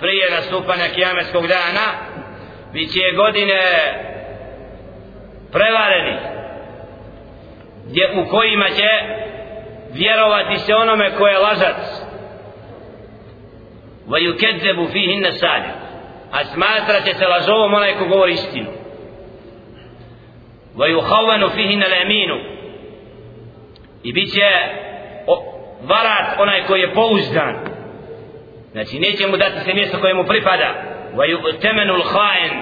prije nastupanja kijametskog dana bit će godine prevareni gdje u kojima će vjerovati se onome ko je lažac. Va yukedzebu fihinna sadi a smatrat će se lažovom onaj ko govori istinu. Va yuhavanu fihinna leminu i bit će varat onaj koji je pouzdan znači neće mu dati se mjesto koje mu pripada. Wa yu'tamanu al-kha'in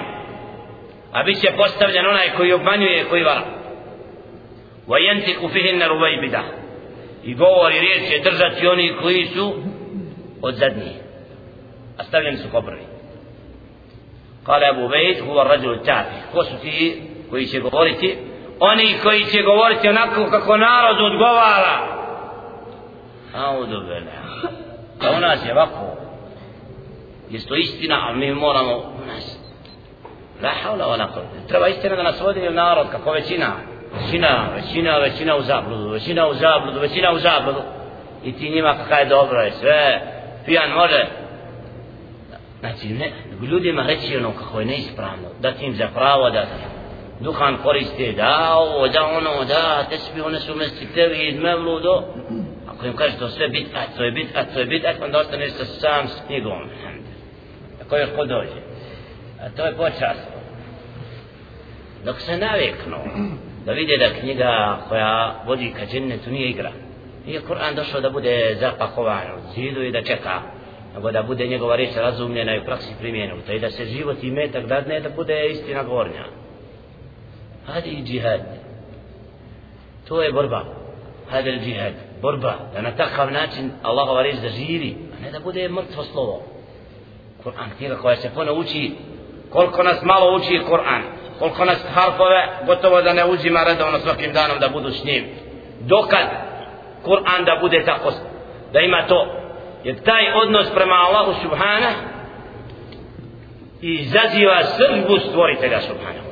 a bit će postavljen onaj koji obmanjuje koji vara. Wa va fihi an-rubaybida i govori riječ će držati oni koji su od zadnjih a stavljeni su kobrvi kale Abu Bejt huva rađul tafi ko su ti koji će govoriti? Oni koji će govoriti onako kako narod odgovara. A bela pa a u nas je ovako jest to istina ali mi moramo u nas la haula wa la treba istina da nas vodi narod kako većina većina, većina, većina u zabludu, većina u zabludu, većina u zabludu. I ti njima kakaj je dobro je sve, pijan može. Znači, ne, ljudima reći ono kako je neispravno, da ti im za pravo da duhan koriste, da ovo, da ono, da, te spi, one su mesti tebi iz mevludo. Ako im kaže to sve bit, a to je bit, a to je bit, a onda ostaneš sa sam s knjigom. Ako ko dođe. A to je počasno. Dok se naviknu, da vide da knjiga koja vodi ka džennetu nije igra. Nije Kur'an došao da bude zapakovan u zidu i da čeka, nego da bude njegova riječ razumljena i u praksi primjenuta i da se život i metak dadne da bude istina gornja. Hadi i džihad. To je borba. Hadi i džihad. Borba. Da na takav način Allahova riječ da živi, a ne da bude mrtvo slovo. Kur'an, knjiga koja se ponauči, koliko nas malo uči Kur'an, koliko nas harfove gotovo da ne uzima redovno svakim danom da budu s njim. Dokad Kur'an da bude tako da ima to? Jer taj odnos prema Allahu subhana izaziva srbu stvoritelja subhana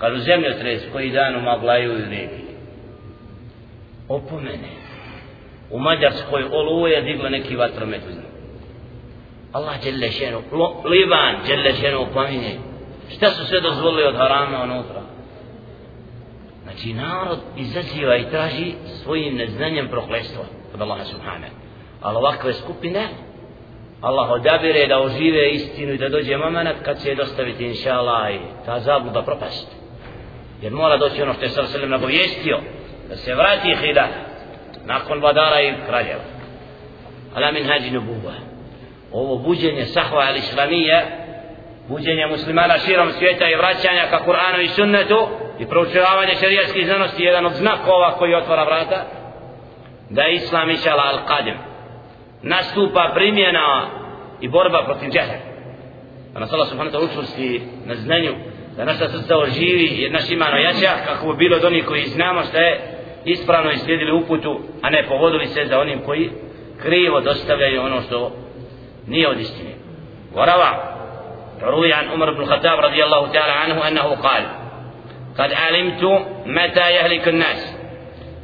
kad u zemlju tres koji dan umaglaju i reki opomene. U Mađarskoj oluje digla neki vatromet Allah dželle šenu Liban dželle šenu pominje Šta su sve dozvolili od harama unutra? Znači narod izaziva i traži svojim neznanjem proklestva od Allaha subhanahu. Ali ovakve skupine Allah odabire da ožive istinu i da dođe moment kad će dostaviti inša Allah i ta zabluda propast. Jer mora doći ono što je sr. Selim nagovijestio da se vrati hida nakon vladara i kraljeva. Ala min hađi nubuva. Ovo buđenje sahva ili islamije buđenje muslimana širom svijeta i vraćanja ka Kur'anu i sunnetu i proučavanje šarijatskih znanosti jedan od znakova koji otvara vrata da je Islam išala al-Qadim. Nastupa primjena i borba protiv džehla da nas Allah subhanahu ta'ala učvrsti na znanju da naša srca oživi i naš iman ojača kako bi bilo od onih koji znamo što je ispravno islijedili uputu a ne povodili se za onim koji krivo dostavljaju ono što od istine Vorava, روي عن عمر بن الخطاب رضي الله تعالى عنه أنه قال قد علمت متى يهلك الناس.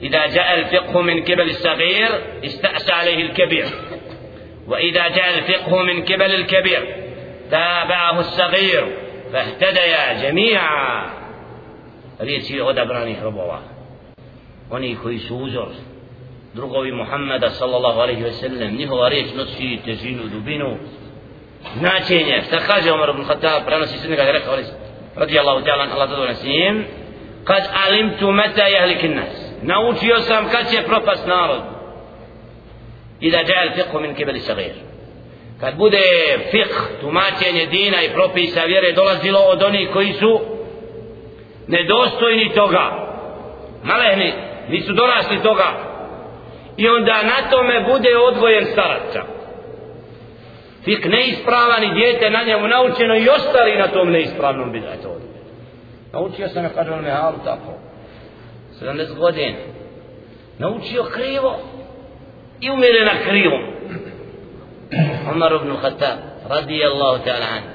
إذا جاء الفقه من قبل الصغير استأسى عليه الكبير. وإذا جاء الفقه من قبل الكبير تابعه الصغير فاهتديا جميعا. riječi odabranih robova oni koji su drugovi Muhammeda sallallahu alaihi ve sellem njihova riječ nosi težinu dubinu značenje. Šta kaže Omar ibn Khattab? Prenosi se je rekao radijallahu ta'ala Allah zadovoljna s njim. Kad alimtu meta jahlik nas. Naučio sam kad će propast narod. I da džajal fiqhu min kibeli sagir. Kad bude fiqh tumačenje dina i propisa vjere dolazilo od onih koji su nedostojni toga. Malehni nisu dorasli toga i onda na tome bude odvojen staraca. Fik neispravan i djete na njemu naučeno i ostali na tom neispravnom bidajte to naučio sam na kaže on me halu tako. 70 godina. Naučio krivo i umire na krivom. Umar ibn Khattab radijallahu ta'ala anhu.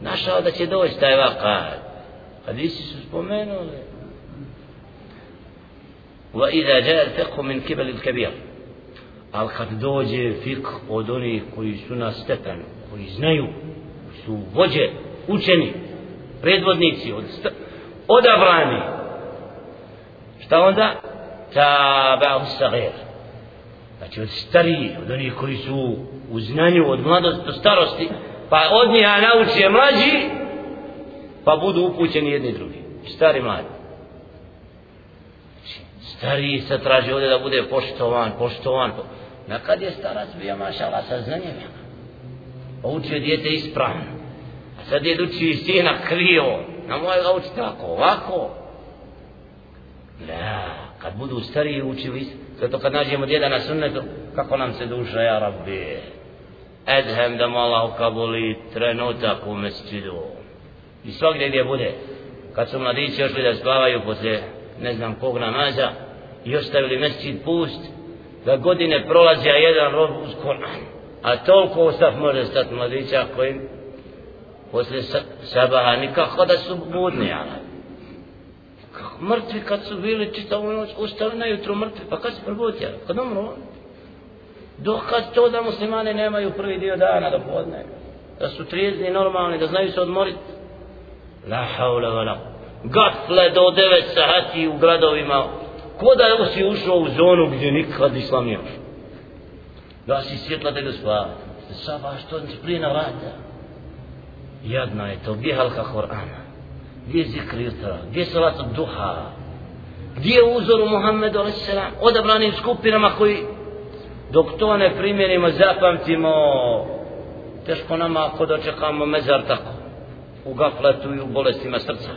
Našao da će doći taj vakad hadisi su spomenuli. وإذا جاء الفقه من قبل الكبير ali kad dođe fik od onih koji su na stepenu, koji znaju, su vođe, učeni, predvodnici, od st odabrani, šta onda? Taba'u sagir. Znači od stariji, od onih koji su u znanju, od mladosti do starosti, pa od njih nauči mlađi, pa budu upućeni jedni drugi. Stari mladi. Stari se traži ovdje da bude poštovan, poštovan. Na kad je starac bio mašala sa znanjem. Pa učio djete ispravno. A sad je uči sina krivo. Na moje ga uči tako, ovako. Da, kad budu stariji učili, zato kad nađemo djeda na sunnetu, kako nam se duša, ja rabbi. Edhem da mala Allah ukabuli trenutak u mesčidu. I svakdje gdje bude, kad su mladići ošli da spavaju posle ne znam kog namaza i ostavili mesčid pust, da godine prolazi a jedan rob uz Kur'an. A toliko ostav može stati mladića koji posle sabaha nikako da su budni, ali kako mrtvi kad su bili čitavu noć, ustali na jutro mrtvi, pa kad se probudio, kad umru, dok kad to da muslimane nemaju prvi dio dana do podne, da su trijezni normalni, da znaju se odmoriti, la haula vala, gafle do 9 sahati u gradovima, ko da si ušao u zonu gdje nikad islam nije ušao. Da si svjetla da ga spava. Saba što ti prije na vrata. Jadno je to, gdje je halka Korana? Gdje je zikr jutra? Gdje je salat duha? Gdje je uzor u Muhammedu a.s. odabranim skupinama koji dok to ne primjenimo, zapamtimo teško nama ako dočekamo mezar tako u gafletu i u bolestima srca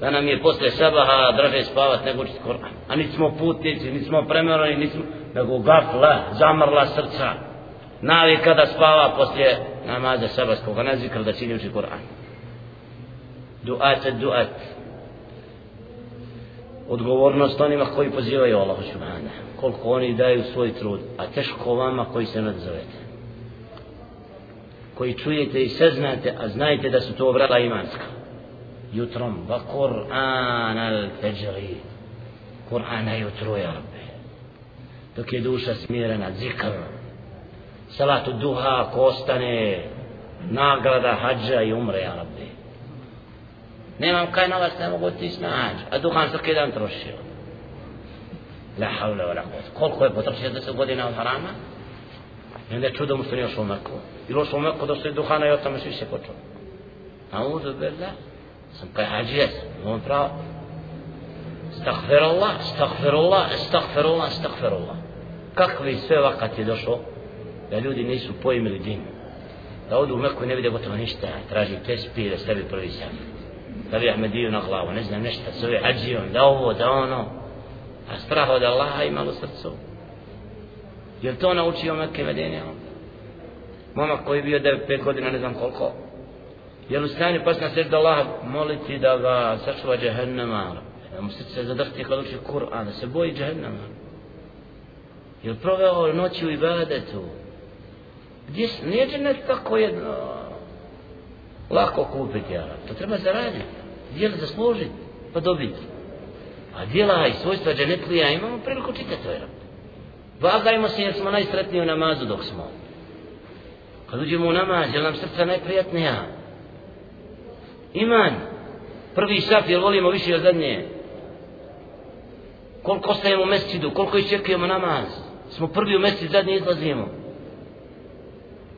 da nam je posle sabaha draže spavat nego učiti Koran. A niti smo putnici, niti smo premerani, niti smo, nego gafla, zamrla srca. Navika da spava posle namaza sabahskog, a ne zikr da čini uči Koran. Duat, duat. Odgovornost onima koji pozivaju Allah subhana. Koliko oni daju svoj trud, a teško vama koji se nadzovete. Koji čujete i saznate, a znajte da su to vrata imanska nemam kaj na vas ne mogu otići na hađ a duhan svaki dan trošio la havla wa la koliko je potrošio da se godina od harama i onda je čudo mu što nije ošao u Meku ili ošao u Meku da se duhana i o tome svi se počeo a uzu billah sam kaj hađija sam, on pravo. Stakfirullah, stakfirullah, stakfirullah, stakfirullah. Kakvi sve vakat je došlo da ljudi nisu pojmili din. Da odu u Meku i ne vide gotovo ništa, traži tespi da sebi prvi sam. Da bi Ahmediju na glavu, ne znam ništa, zove hađijom, da ovo, da ono. A strah od Allaha i malo srcu. Je to naučio Mekke Medine? Momak koji je bio 9-5 godina, ne znam koliko, Jel u stanju pas na sredi Allah moliti da ga sačuva džahennama? Da mu srce zadrhti kad uči Kur'an, da se boji džahennama? Jel proveo noći u ibadetu? Gdje se, nije džennet tako jedno lako kupiti, ja. To treba zaraditi. Gdje li zaslužiti? pa dobiti. A djela i svojstva dženetlija imamo priliku čitati ovaj to je Vagajmo se jer smo najsretniji u namazu dok smo. Kad uđemo u namaz, je nam srca najprijatnija? Iman. Prvi sat, jer volimo više od zadnje. Koliko ostajemo u mesidu, koliko iščekujemo namaz. Smo prvi u mesec, zadnji izlazimo.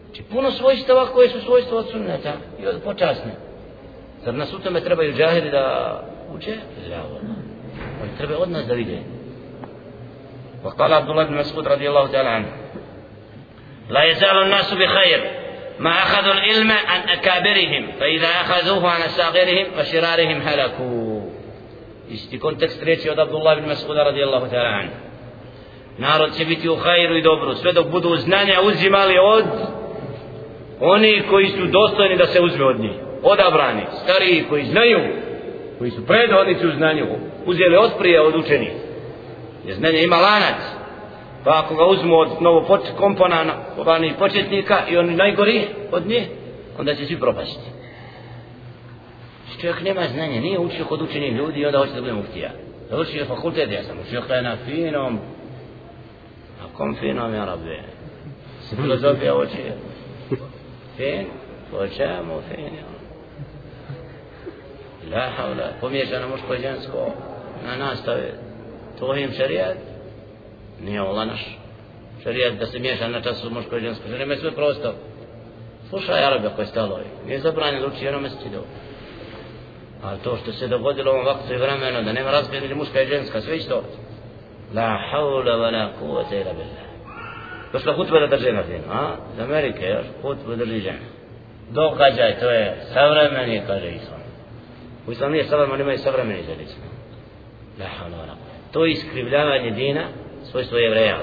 Znači, puno svojstava koje su svojstva od sunneta i od počasne. Zar nas u tome trebaju džahiri da uče? Ja, Oni treba od nas da vide. وقال عبد الله بن مسعود رضي الله تعالى عنه لا يزال الناس بخير ما أخذوا العلم عن أكابرهم فإذا أخذوه عن أصاغرهم وشرارهم هلكوا Isti kontekst reći od Abdullah ibn Mas'uda radijallahu ta'ala an. Narod će biti u hajru i dobru, sve dok budu znanja uzimali od oni koji su dostojni da se uzme od njih. Odabrani, stariji koji znaju, koji su predvodnici u znanju, uzeli od prije od učenih. Jer znanje ima lanac. Pa ako ga uzmu od novo poč komponana, ovani početnika i oni najgori od nje, onda će svi propasti. Čovjek nema znanja, nije učio kod učenih ljudi i onda hoće da bude muftija. Učio fakultet, ja sam učio kada na finom, na kom finom ja rabbe. Si filozofija učio. Fin, po čemu fin, ja. La havla, pomiješano muško i žensko na nastave. To im šarijat. Nije ovo naš. Šarijat da se miješa na času muško i žensko. Žene sve prosto. Slušaj Arabe koje stalo. Nije zabranjeno uči jedno mjeseci do. Ali to što se dogodilo u ovom vaktu i vremenu, da nema razgleda ili muška i ženska, sve isto. La haula wa la kuvata ila billah. Došla hutba da drže na fin, a? Iz Amerike, još, hutba drži žena. Događaj, to je savremeni, kaže Islam. U Islam nije savremen, imaju savremeni za Islam. La haula wa la To je iskrivljavanje dina, svojstvo jevreja.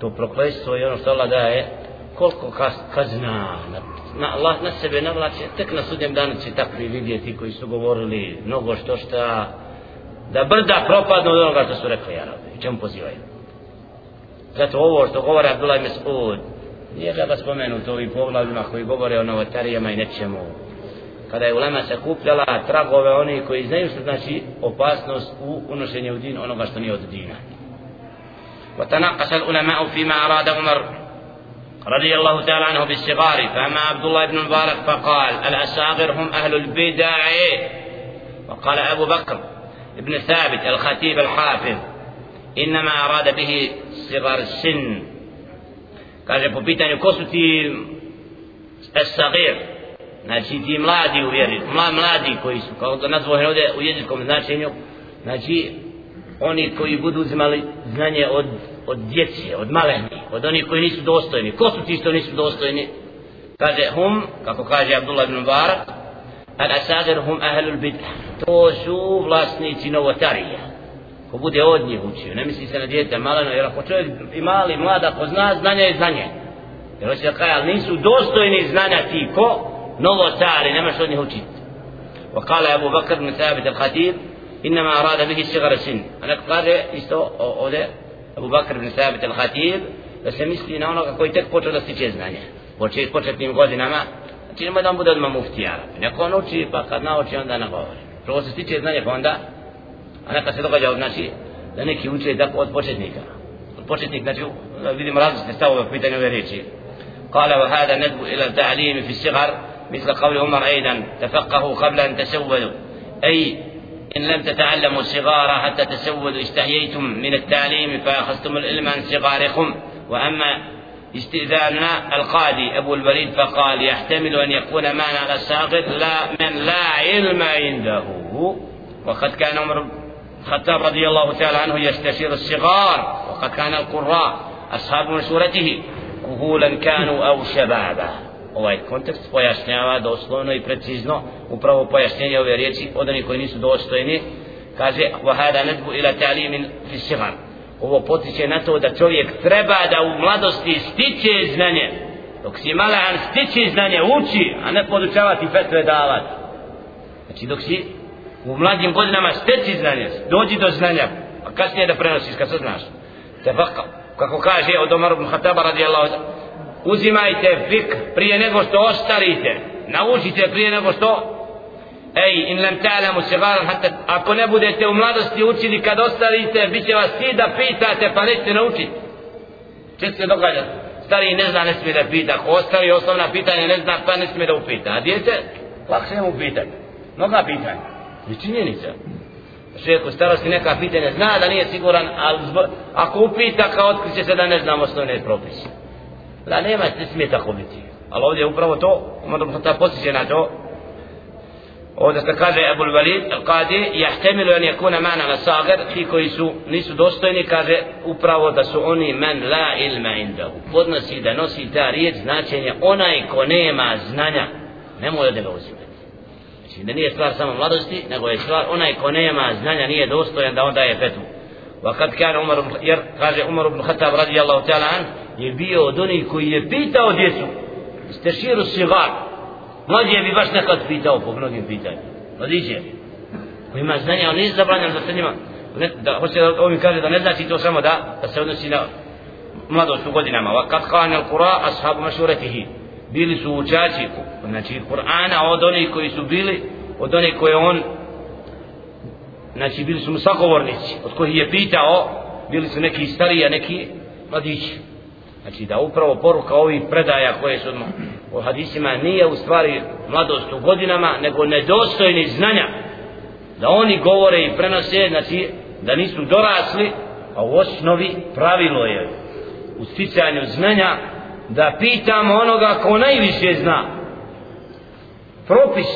To prokletstvo i ono što Allah daje, koliko kazna na, na, Allah na sebe navlače, tek na sudnjem danu će takvi vidjeti koji su govorili mnogo što šta, da brda propadnu od onoga što su rekli Arabi, čemu pozivaju. Zato ovo što govore Abdullah Mesud nije treba spomenuti ovim poglavljima koji govore o novotarijama i nečemu. Kada je ulema se kupljala tragove oni koji znaju što znači opasnost u unošenju u din onoga što nije od dina. وتناقش العلماء فيما أراد عمر رضي الله تعالى عنه بالصغار فأما عبد الله بن المبارك فقال الأساغر هم أهل البدع وقال أبو بكر ابن ثابت الخطيب الحافظ إنما أراد به صغر السن kaže po pitanju ko su ti esagir znači ti mladi u vjeri mla, mladi koji su kao da nazvohen ovdje u jezičkom značenju znači oni koji budu uzimali znanje od, od djece, od maleni, od onih koji nisu dostojni. Ko su ti što nisu dostojni? Kaže hum, kako kaže Abdullah ibn Mubarak, al asadir hum ahlul bid'a. To su vlasnici novotarija. Ko bude od njih učio, ne misli se na djete maleno, jer ako čovjek i mali, mlada, ako zna, znanje je znanje. Jer hoće da kaže, ali nisu dostojni znanja ti ko, نظر تعالى لما شلون يهجد وقال أبو بكر بن ثابت الخطيب إنما أراد به صغر السن. أنا قال يستوى أبو بكر بن ثابت الخطيب بس مثلي نونا كوي تك بوتر دستي جزنانيا وشي بوتر تيم قوزي نما. تيم مدام بودا دم مفتي عرب نكو نوشي فقط ناوشي عندها نقوار فقط ستي جزنانيا فوندا أنا قصد قد جاوب ناشي. لأنه كي وشي دك قوت بوشت نيكا. بوشت نيكا نجو قال وهذا ندب إلى التعليم في الصغر. مثل قول عمر أيضا تفقهوا قبل أن تسودوا. أي إن لم تتعلموا الصغار حتى تسودوا استحييتم من التعليم فأخذتم العلم عن صغاركم. وأما استئذاننا القاضي أبو الوليد فقال يحتمل أن يكون معنى على الساقط لا من لا علم عنده. وقد كان عمر الخطاب رضي الله تعالى عنه يستشير الصغار وقد كان القراء أصحاب مشورته كهولا كانوا أو شبابا. Ovaj kontekst pojašnjava doslovno i precizno upravo pojašnjenje ove riječi od onih koji nisu dostojni. Kaže wahada nadbu ila ta'limin fi sigar ovo potiče na to da čovjek treba da u mladosti stiče znanje. Dok si malahan stiče znanje uči a ne podučavati fetve davati znači dok si u mladim godinama steci znanje dođi do znanja a kasnije da prenosiš kad se znaš te kako kaže od Omar ibn Khattaba radijallahu uzimajte fik prije nego što ostarite. Naučite prije nego što. Ej in lam ta'lamu sigaran hatta ako ne budete u mladosti učili kad ostarite bit će vas svi da pitate pa nećete naučiti. Će se događati stari ne zna ne smije da pita. Ako ostari osnovna pitanja ne zna pa ne smije da upita. A djete lakše mu pitanje mnoga pitanja. I činjenica. Čovjek u starosti neka pitanja zna da nije siguran ali zbog, ako upita kao otkriće se da ne znam osnovne propise da nema ne smije tako biti ali ovdje upravo to možemo ta posjeće na to ovdje se kaže Ebu Walid Al-Qadi jahtemilu an yakuna mana na sagar ti koji su nisu dostojni kaže upravo da su oni men la ilma indahu podnosi da nosi ta riječ značenje onaj ko nema znanja nemoj da ga uzimati znači da nije stvar samo mladosti nego je stvar onaj ko nema znanja nije dostojan da on daje fetu وقد كان عمر jer kaže Umar ibn Khattab radijallahu ta'ala an je bio od onih koji je pitao djecu isteširu sigar Mlađe bi baš nekad pitao po mnogim pitanjima. Mladiće, koji ima znanja, on nije zabranjeno da se njima, ne, da, hoće da ovim kaže da ne znači to samo da, da se odnosi na mladost u godinama. Wa kad kane al-Qura ashabu mašuretihi. Bili su učači, znači Kur'ana od onih koji su bili, od onih koje on, znači bili su mu sagovornici, od kojih je pitao, bili su neki stariji, a neki mladići. Znači da upravo poruka ovih predaja koje su u hadisima nije u stvari mladost u godinama, nego nedostojni znanja. Da oni govore i prenose, znači da nisu dorasli, a u osnovi pravilo je u sticanju znanja da pitamo onoga ko najviše zna. Propis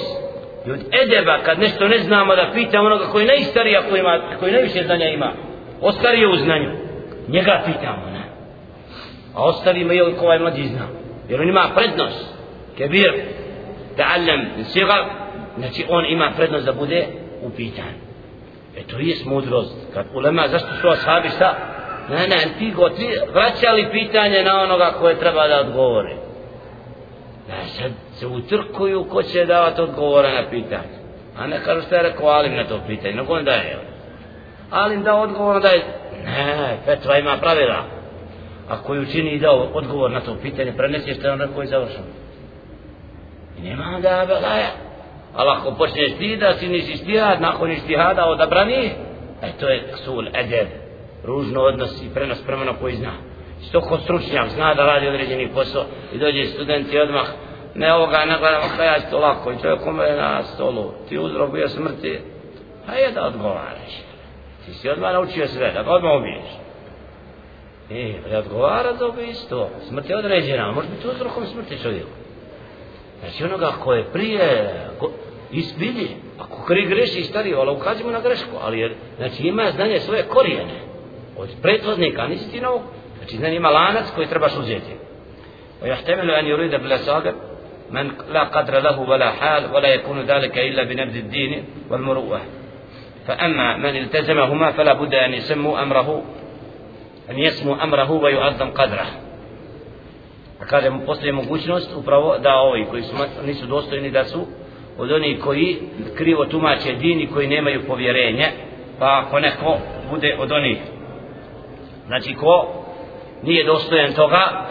i od edeba kad nešto ne znamo da pitamo onoga koji najstarija koji, ima, koji najviše znanja ima. Ostarije u znanju. Njega pitamo a ostavimo je ko ovaj mlađi zna. Jer on ima prednost. Kebir ta'allam sigar znači on ima prednost da bude upitan e to je mudrost. Kad ulema zašto su ashabi šta? Ne ne ti go ti vraćali pitanje na onoga koje treba da odgovori da e, sad se utrkuju ko će davati odgovore na pitanje. A ne kažu šta je rekao Alim na to pitanje nego on daje. Alim da odgovor da je ne Petra ima pravila a koji učini i dao odgovor na to pitanje, prenesi što je on rekao i završeno. I nema onda belaja. Ali ako počneš ti da si nisi stihad, nakon istihada odabrani, e to je sul, edeb, ružno odnos i prenos prema na koji zna. Što ko stručnjak zna da radi određeni posao i dođe student i odmah ne ovoga ne gledam, kada ja to lako i čovjek umre na stolu, ti uzrokuje smrti, a je da odgovaraš. Ti si odmah naučio sve, da ga odmah ubiješ. E, ali odgovara za ubistvo. Smrt je određena, može biti uzrokom smrti čovjeku. Znači onoga ko je prije, ko, ispili, ako kri greši i stari, ali ukazimo na grešku, ali jer, znači ima znanje svoje korijene, od prethodnika, nisi ti novog, znači znanje ima lanac koji trebaš uzeti. ويحتمل أن يريد بالأساقر من لا قدر له ولا حال ولا يكون ذلك إلا بنبذ الدين والمروءة فأما من التزمهما فلا بد أن يسموا أمره an jesmu amrahu wa yu'azzam qadra a kaže mu postoji mogućnost upravo da ovi koji su, nisu dostojni da su od onih koji krivo tumače din i koji nemaju povjerenje pa ako neko bude od onih znači ko nije dostojan toga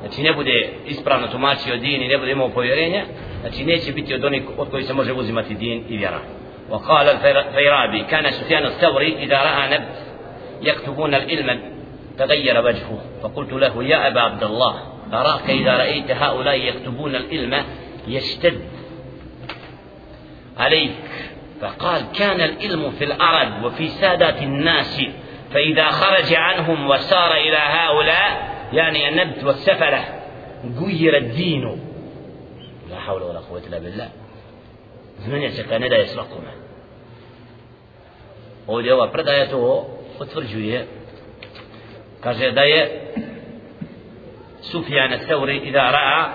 znači ne bude ispravno tumačio din i ne bude imao povjerenje znači neće biti od onih od koji se može uzimati din i vjera وقال الفيرابي كان سفيان الثوري إذا رأى نبت يكتبون العلم تغير وجهه. فقلت له يا أبا عبد الله أراك إذا رأيت هؤلاء يكتبون العلم يشتد عليك. فقال كان العلم في العرب وفي سادة الناس فإذا خرج عنهم وسار إلى هؤلاء يعني النبت والسفلة غير الدين. لا حول ولا قوة إلا بالله. من يسكن لا يسرقهما. ovdje ova predaja to potvrđuje kaže da je Sufjan Seuri i da Ra'a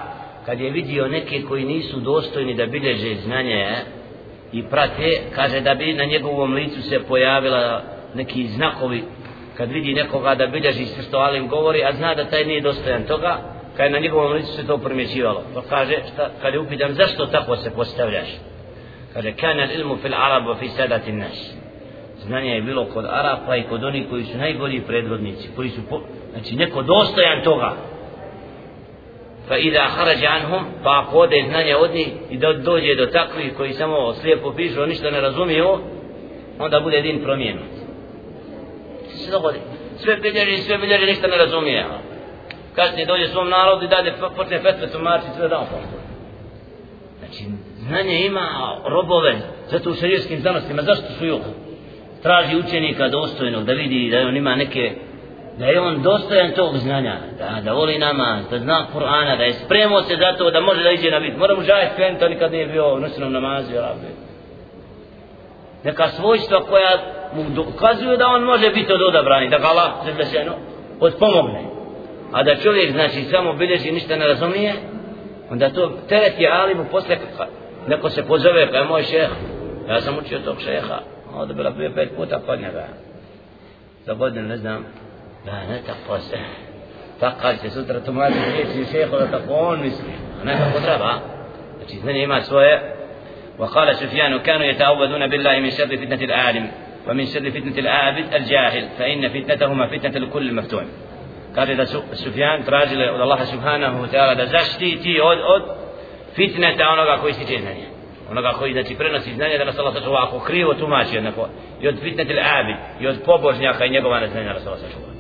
kad je vidio neke koji nisu dostojni da bilježe znanje i prate kaže da bi na njegovom licu se pojavila neki znakovi. Kad vidi nekoga da bilježi sve što Alim govori a zna da taj nije dostojan toga kad je na njegovom licu se to primjećivalo. Pa kaže šta, kad je upitan zašto tako se postavljaš? Kaže kana ilmu fil arabu fi sadatin nas znanja je bilo kod Arapa i kod onih koji su najbolji predvodnici, koji su, po, znači neko dostojan toga. fa ida kharaja anhum pa ako ode znanje od njih i da dođe do takvih koji samo slijepo pišu ništa ne razumiju onda bude din promijenut. Se dogodi. Sve bilježi sve bilježi ništa ne razumije. Kasnije dođe svom narodu i dade, počne fetve tumači sve dan znači znanje ima robove zato u šarijskim znanostima zašto su juhu traži učenika dostojnog da vidi da on ima neke da je on dostojan tog znanja da, da voli nama, da zna Kur'ana da je spremao se za to da može da iđe na bit mora mu žajt krenuti, on nikad nije bio u noćnom namazu rabbi. neka svojstva koja mu dokazuju da on može biti od odabrani da ga Allah zebešeno odpomogne a da čovjek znači samo bilježi ništa ne razumije onda to teret je alimu posle neko se pozove pa kao moj šeh ja sam učio tog šeha. هذا بلا في بيت مو تقلنا بها لابد لازم لا نتقص تقل في سوتر تمال في شيخ ولا تقون أنا هناك قدرة بقى. اثنين ما سوية وقال سفيان كانوا يتعوذون بالله من شر فتنة العالم ومن شر فتنة العابد الجاهل فإن فتنتهما فتنة الكل مفتون. قال إذا سفيان تراجل الله سبحانه وتعالى. da zaštiti od, أود fitneta onoga koji se čini. Onoga koji znači prenosi znanje da nas Allah sačuva ako krivo tumači jednako i od fitnete l'abid i od pobožnjaka i njegova neznanja nas Allah sačuva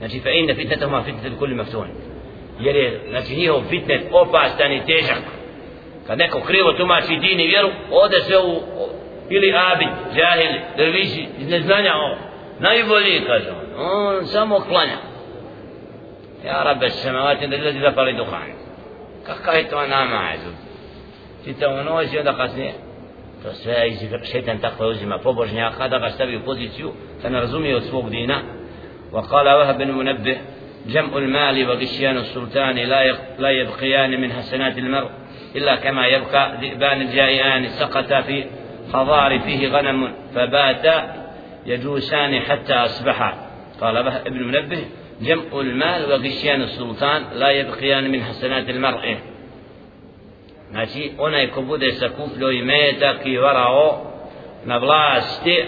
znači fa inna fitnetahuma fitnetu kulli maftun. Jer je znači njihov fitnet opastan i težak. Kad neko krivo tumači din i vjeru ode se u ili abid, džahili, drviši iz neznanja ovo najbolji kaže on. On samo klanja. Ja rabbe se da ljudi zapali duhan. Kakav je to namaz? Čitavu noć i onda kasnije to sve iz šetan tako uzima pobožnjaka da ga stavi u poziciju da ne razumije od svog dina. وقال وهب بن منبه جمع المال وغشيان السلطان لا لا يبقيان من حسنات المرء إلا كما يبقى ذئبان الجائعان سقط في خضار فيه غنم فبات يجوسان حتى أصبحا قال ابن منبه جمع المال وغشيان السلطان لا يبقيان من حسنات المرء Znači, onaj ko bude sakupljio i metak i varao na vlasti,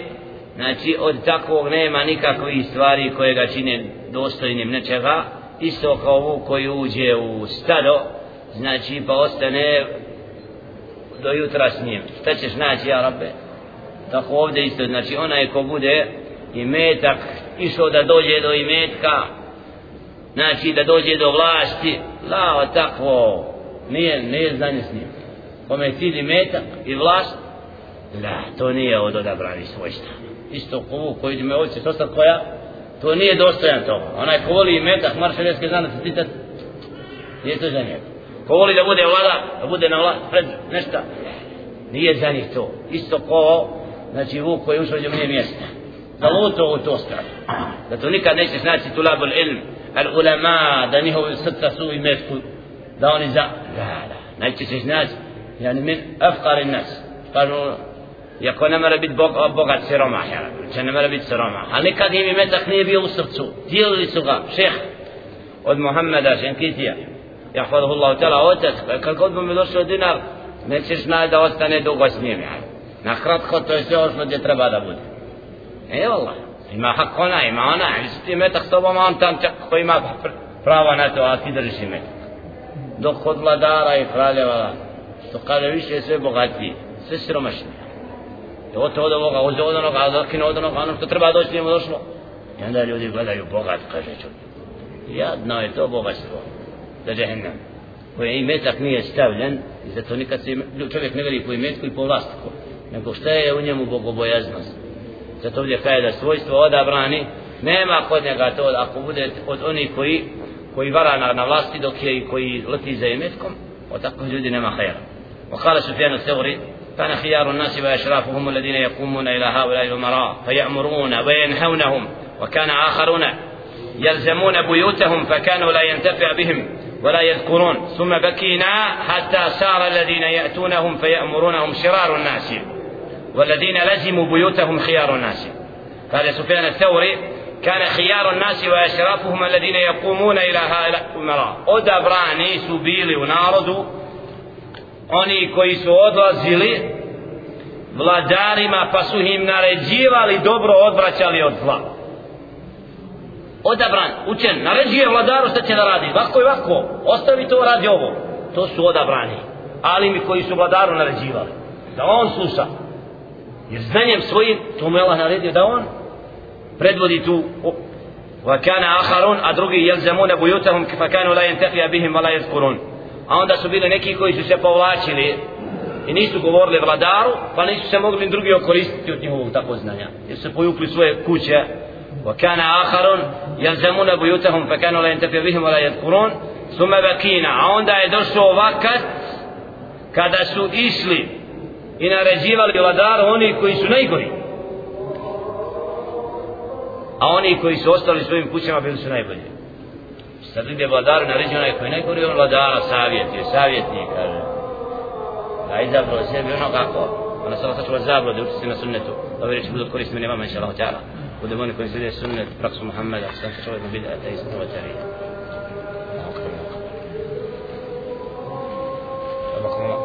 znači, od takvog nema nikakvih stvari koje ga čine dostojnim nečega, isto kao ovu koji uđe u stado, znači, pa ostane do jutra s njim. Šta ćeš naći, ja rabbe? Tako ovdje isto, znači, onaj ko bude i metak, išao da dođe do imetka, znači, da dođe do vlasti, lao takvo, nije, nije znanje s njim. Kome je cilj metak i vlast, da, to nije od odabrani svojstva. Isto kovu koji ime me ovdje, to koja, to nije dostojan toga. Onaj ko voli metak, mar da se citat, nije to za njega. Ko voli da bude vlada, da bude na vlast, pred nešta, nije za njih to. Isto ko, znači vuk koji ušao gdje mjesta. Da luto u to stranu. Da to nikad neće znači tulabul ilm, al ulama, da njihovi srca su i metku, da oni za la la najčešće znači yani min afqar nas kažu Iako ne mora biti bog, bogat siromah, ja, će ne mora biti siromah. Ali nikad im imetak nije bio u srcu. Dijelili su ga, šeh, od Muhammeda Šenkitija. Jahfaduhu Allah tala, otac, kad god mi došao dinar, nećeš znati da ostane dugo s njim. Ja. Na kratko, to je sve ošlo gdje treba da bude. E, Allah, ima hak ona, ima ona, ili su ti s tobom, on tam čak ko ima prava na to, a ti držiš imetak dok kod vladara i kraljeva što kada više sve bogatiji sve siromašni i od od ovoga od od onoga od okino od onoga ono što treba doći njemu došlo. I onda ljudi gledaju bogat kaže čovjek. Jadno je to bogatstvo za džehennem koje i metak nije stavljen i zato nikad se čovjek ne veli po imetku i po vlastiku nego šta je u njemu bogobojaznost. Zato ovdje kaže da svojstvo odabrani nema kod njega to ako bude od onih koji koji vara na, na vlasti dok je i koji leti za imetkom od takvih ljudi nema hajera. وقال سفيان الثوري كان خيار الناس وأشرافهم الذين يقومون إلى هؤلاء الأمراء فيأمرون وينهونهم وكان آخرون يلزمون بيوتهم فكانوا لا ينتفع بهم ولا يذكرون ثم بكينا حتى صار الذين يأتونهم فيأمرونهم شرار الناس والذين لزموا بيوتهم خيار الناس قال سفيان الثوري كان خيار الناس وأشرافهم الذين يقومون إلى هؤلاء الأمراء odabrani su bili u narodu oni koji su odlazili vladarima pa su im naređivali dobro odvraćali od zla odabran, učen, naređuje vladaru šta će da radi, ovako i ovako, ostavi to, radi ovo. To su odabrani, ali mi koji su vladaru naređivali, da on sluša. Jer znanjem svojim, to mu je Allah naredio da on predvodi tu وكان آخرون a drugi يلزمون بيوتهم فكانوا لا ينتفع بهم ولا يذكرون a onda su bili neki koji su se povlačili i nisu govorili vladaru pa nisu se mogli drugi okoristiti od njihovog tako znanja jer su pojukli svoje kuće وكان آخرون يلزمون بيوتهم فكانوا لا ينتفع بهم ولا يذكرون ثم بكينا a onda je došao vakat kada su išli i naređivali vladaru oni koji su najgori a oni koji su ostali svojim kućama bili su najbolji. Sad vidi vladar na ređu onaj koji najgori on vladara savjetio, savjetnik, kaže. A izabrao sebi ono kako, ona se osačila zabrao da učiti se na sunnetu, da ove reči budu koristiti meni vama, inša Allah, tjara. Budem oni koji slijede sunnet, praksu Muhammeda, sam se čovjek mobilja, da je isto vladari. Ovako, ovako.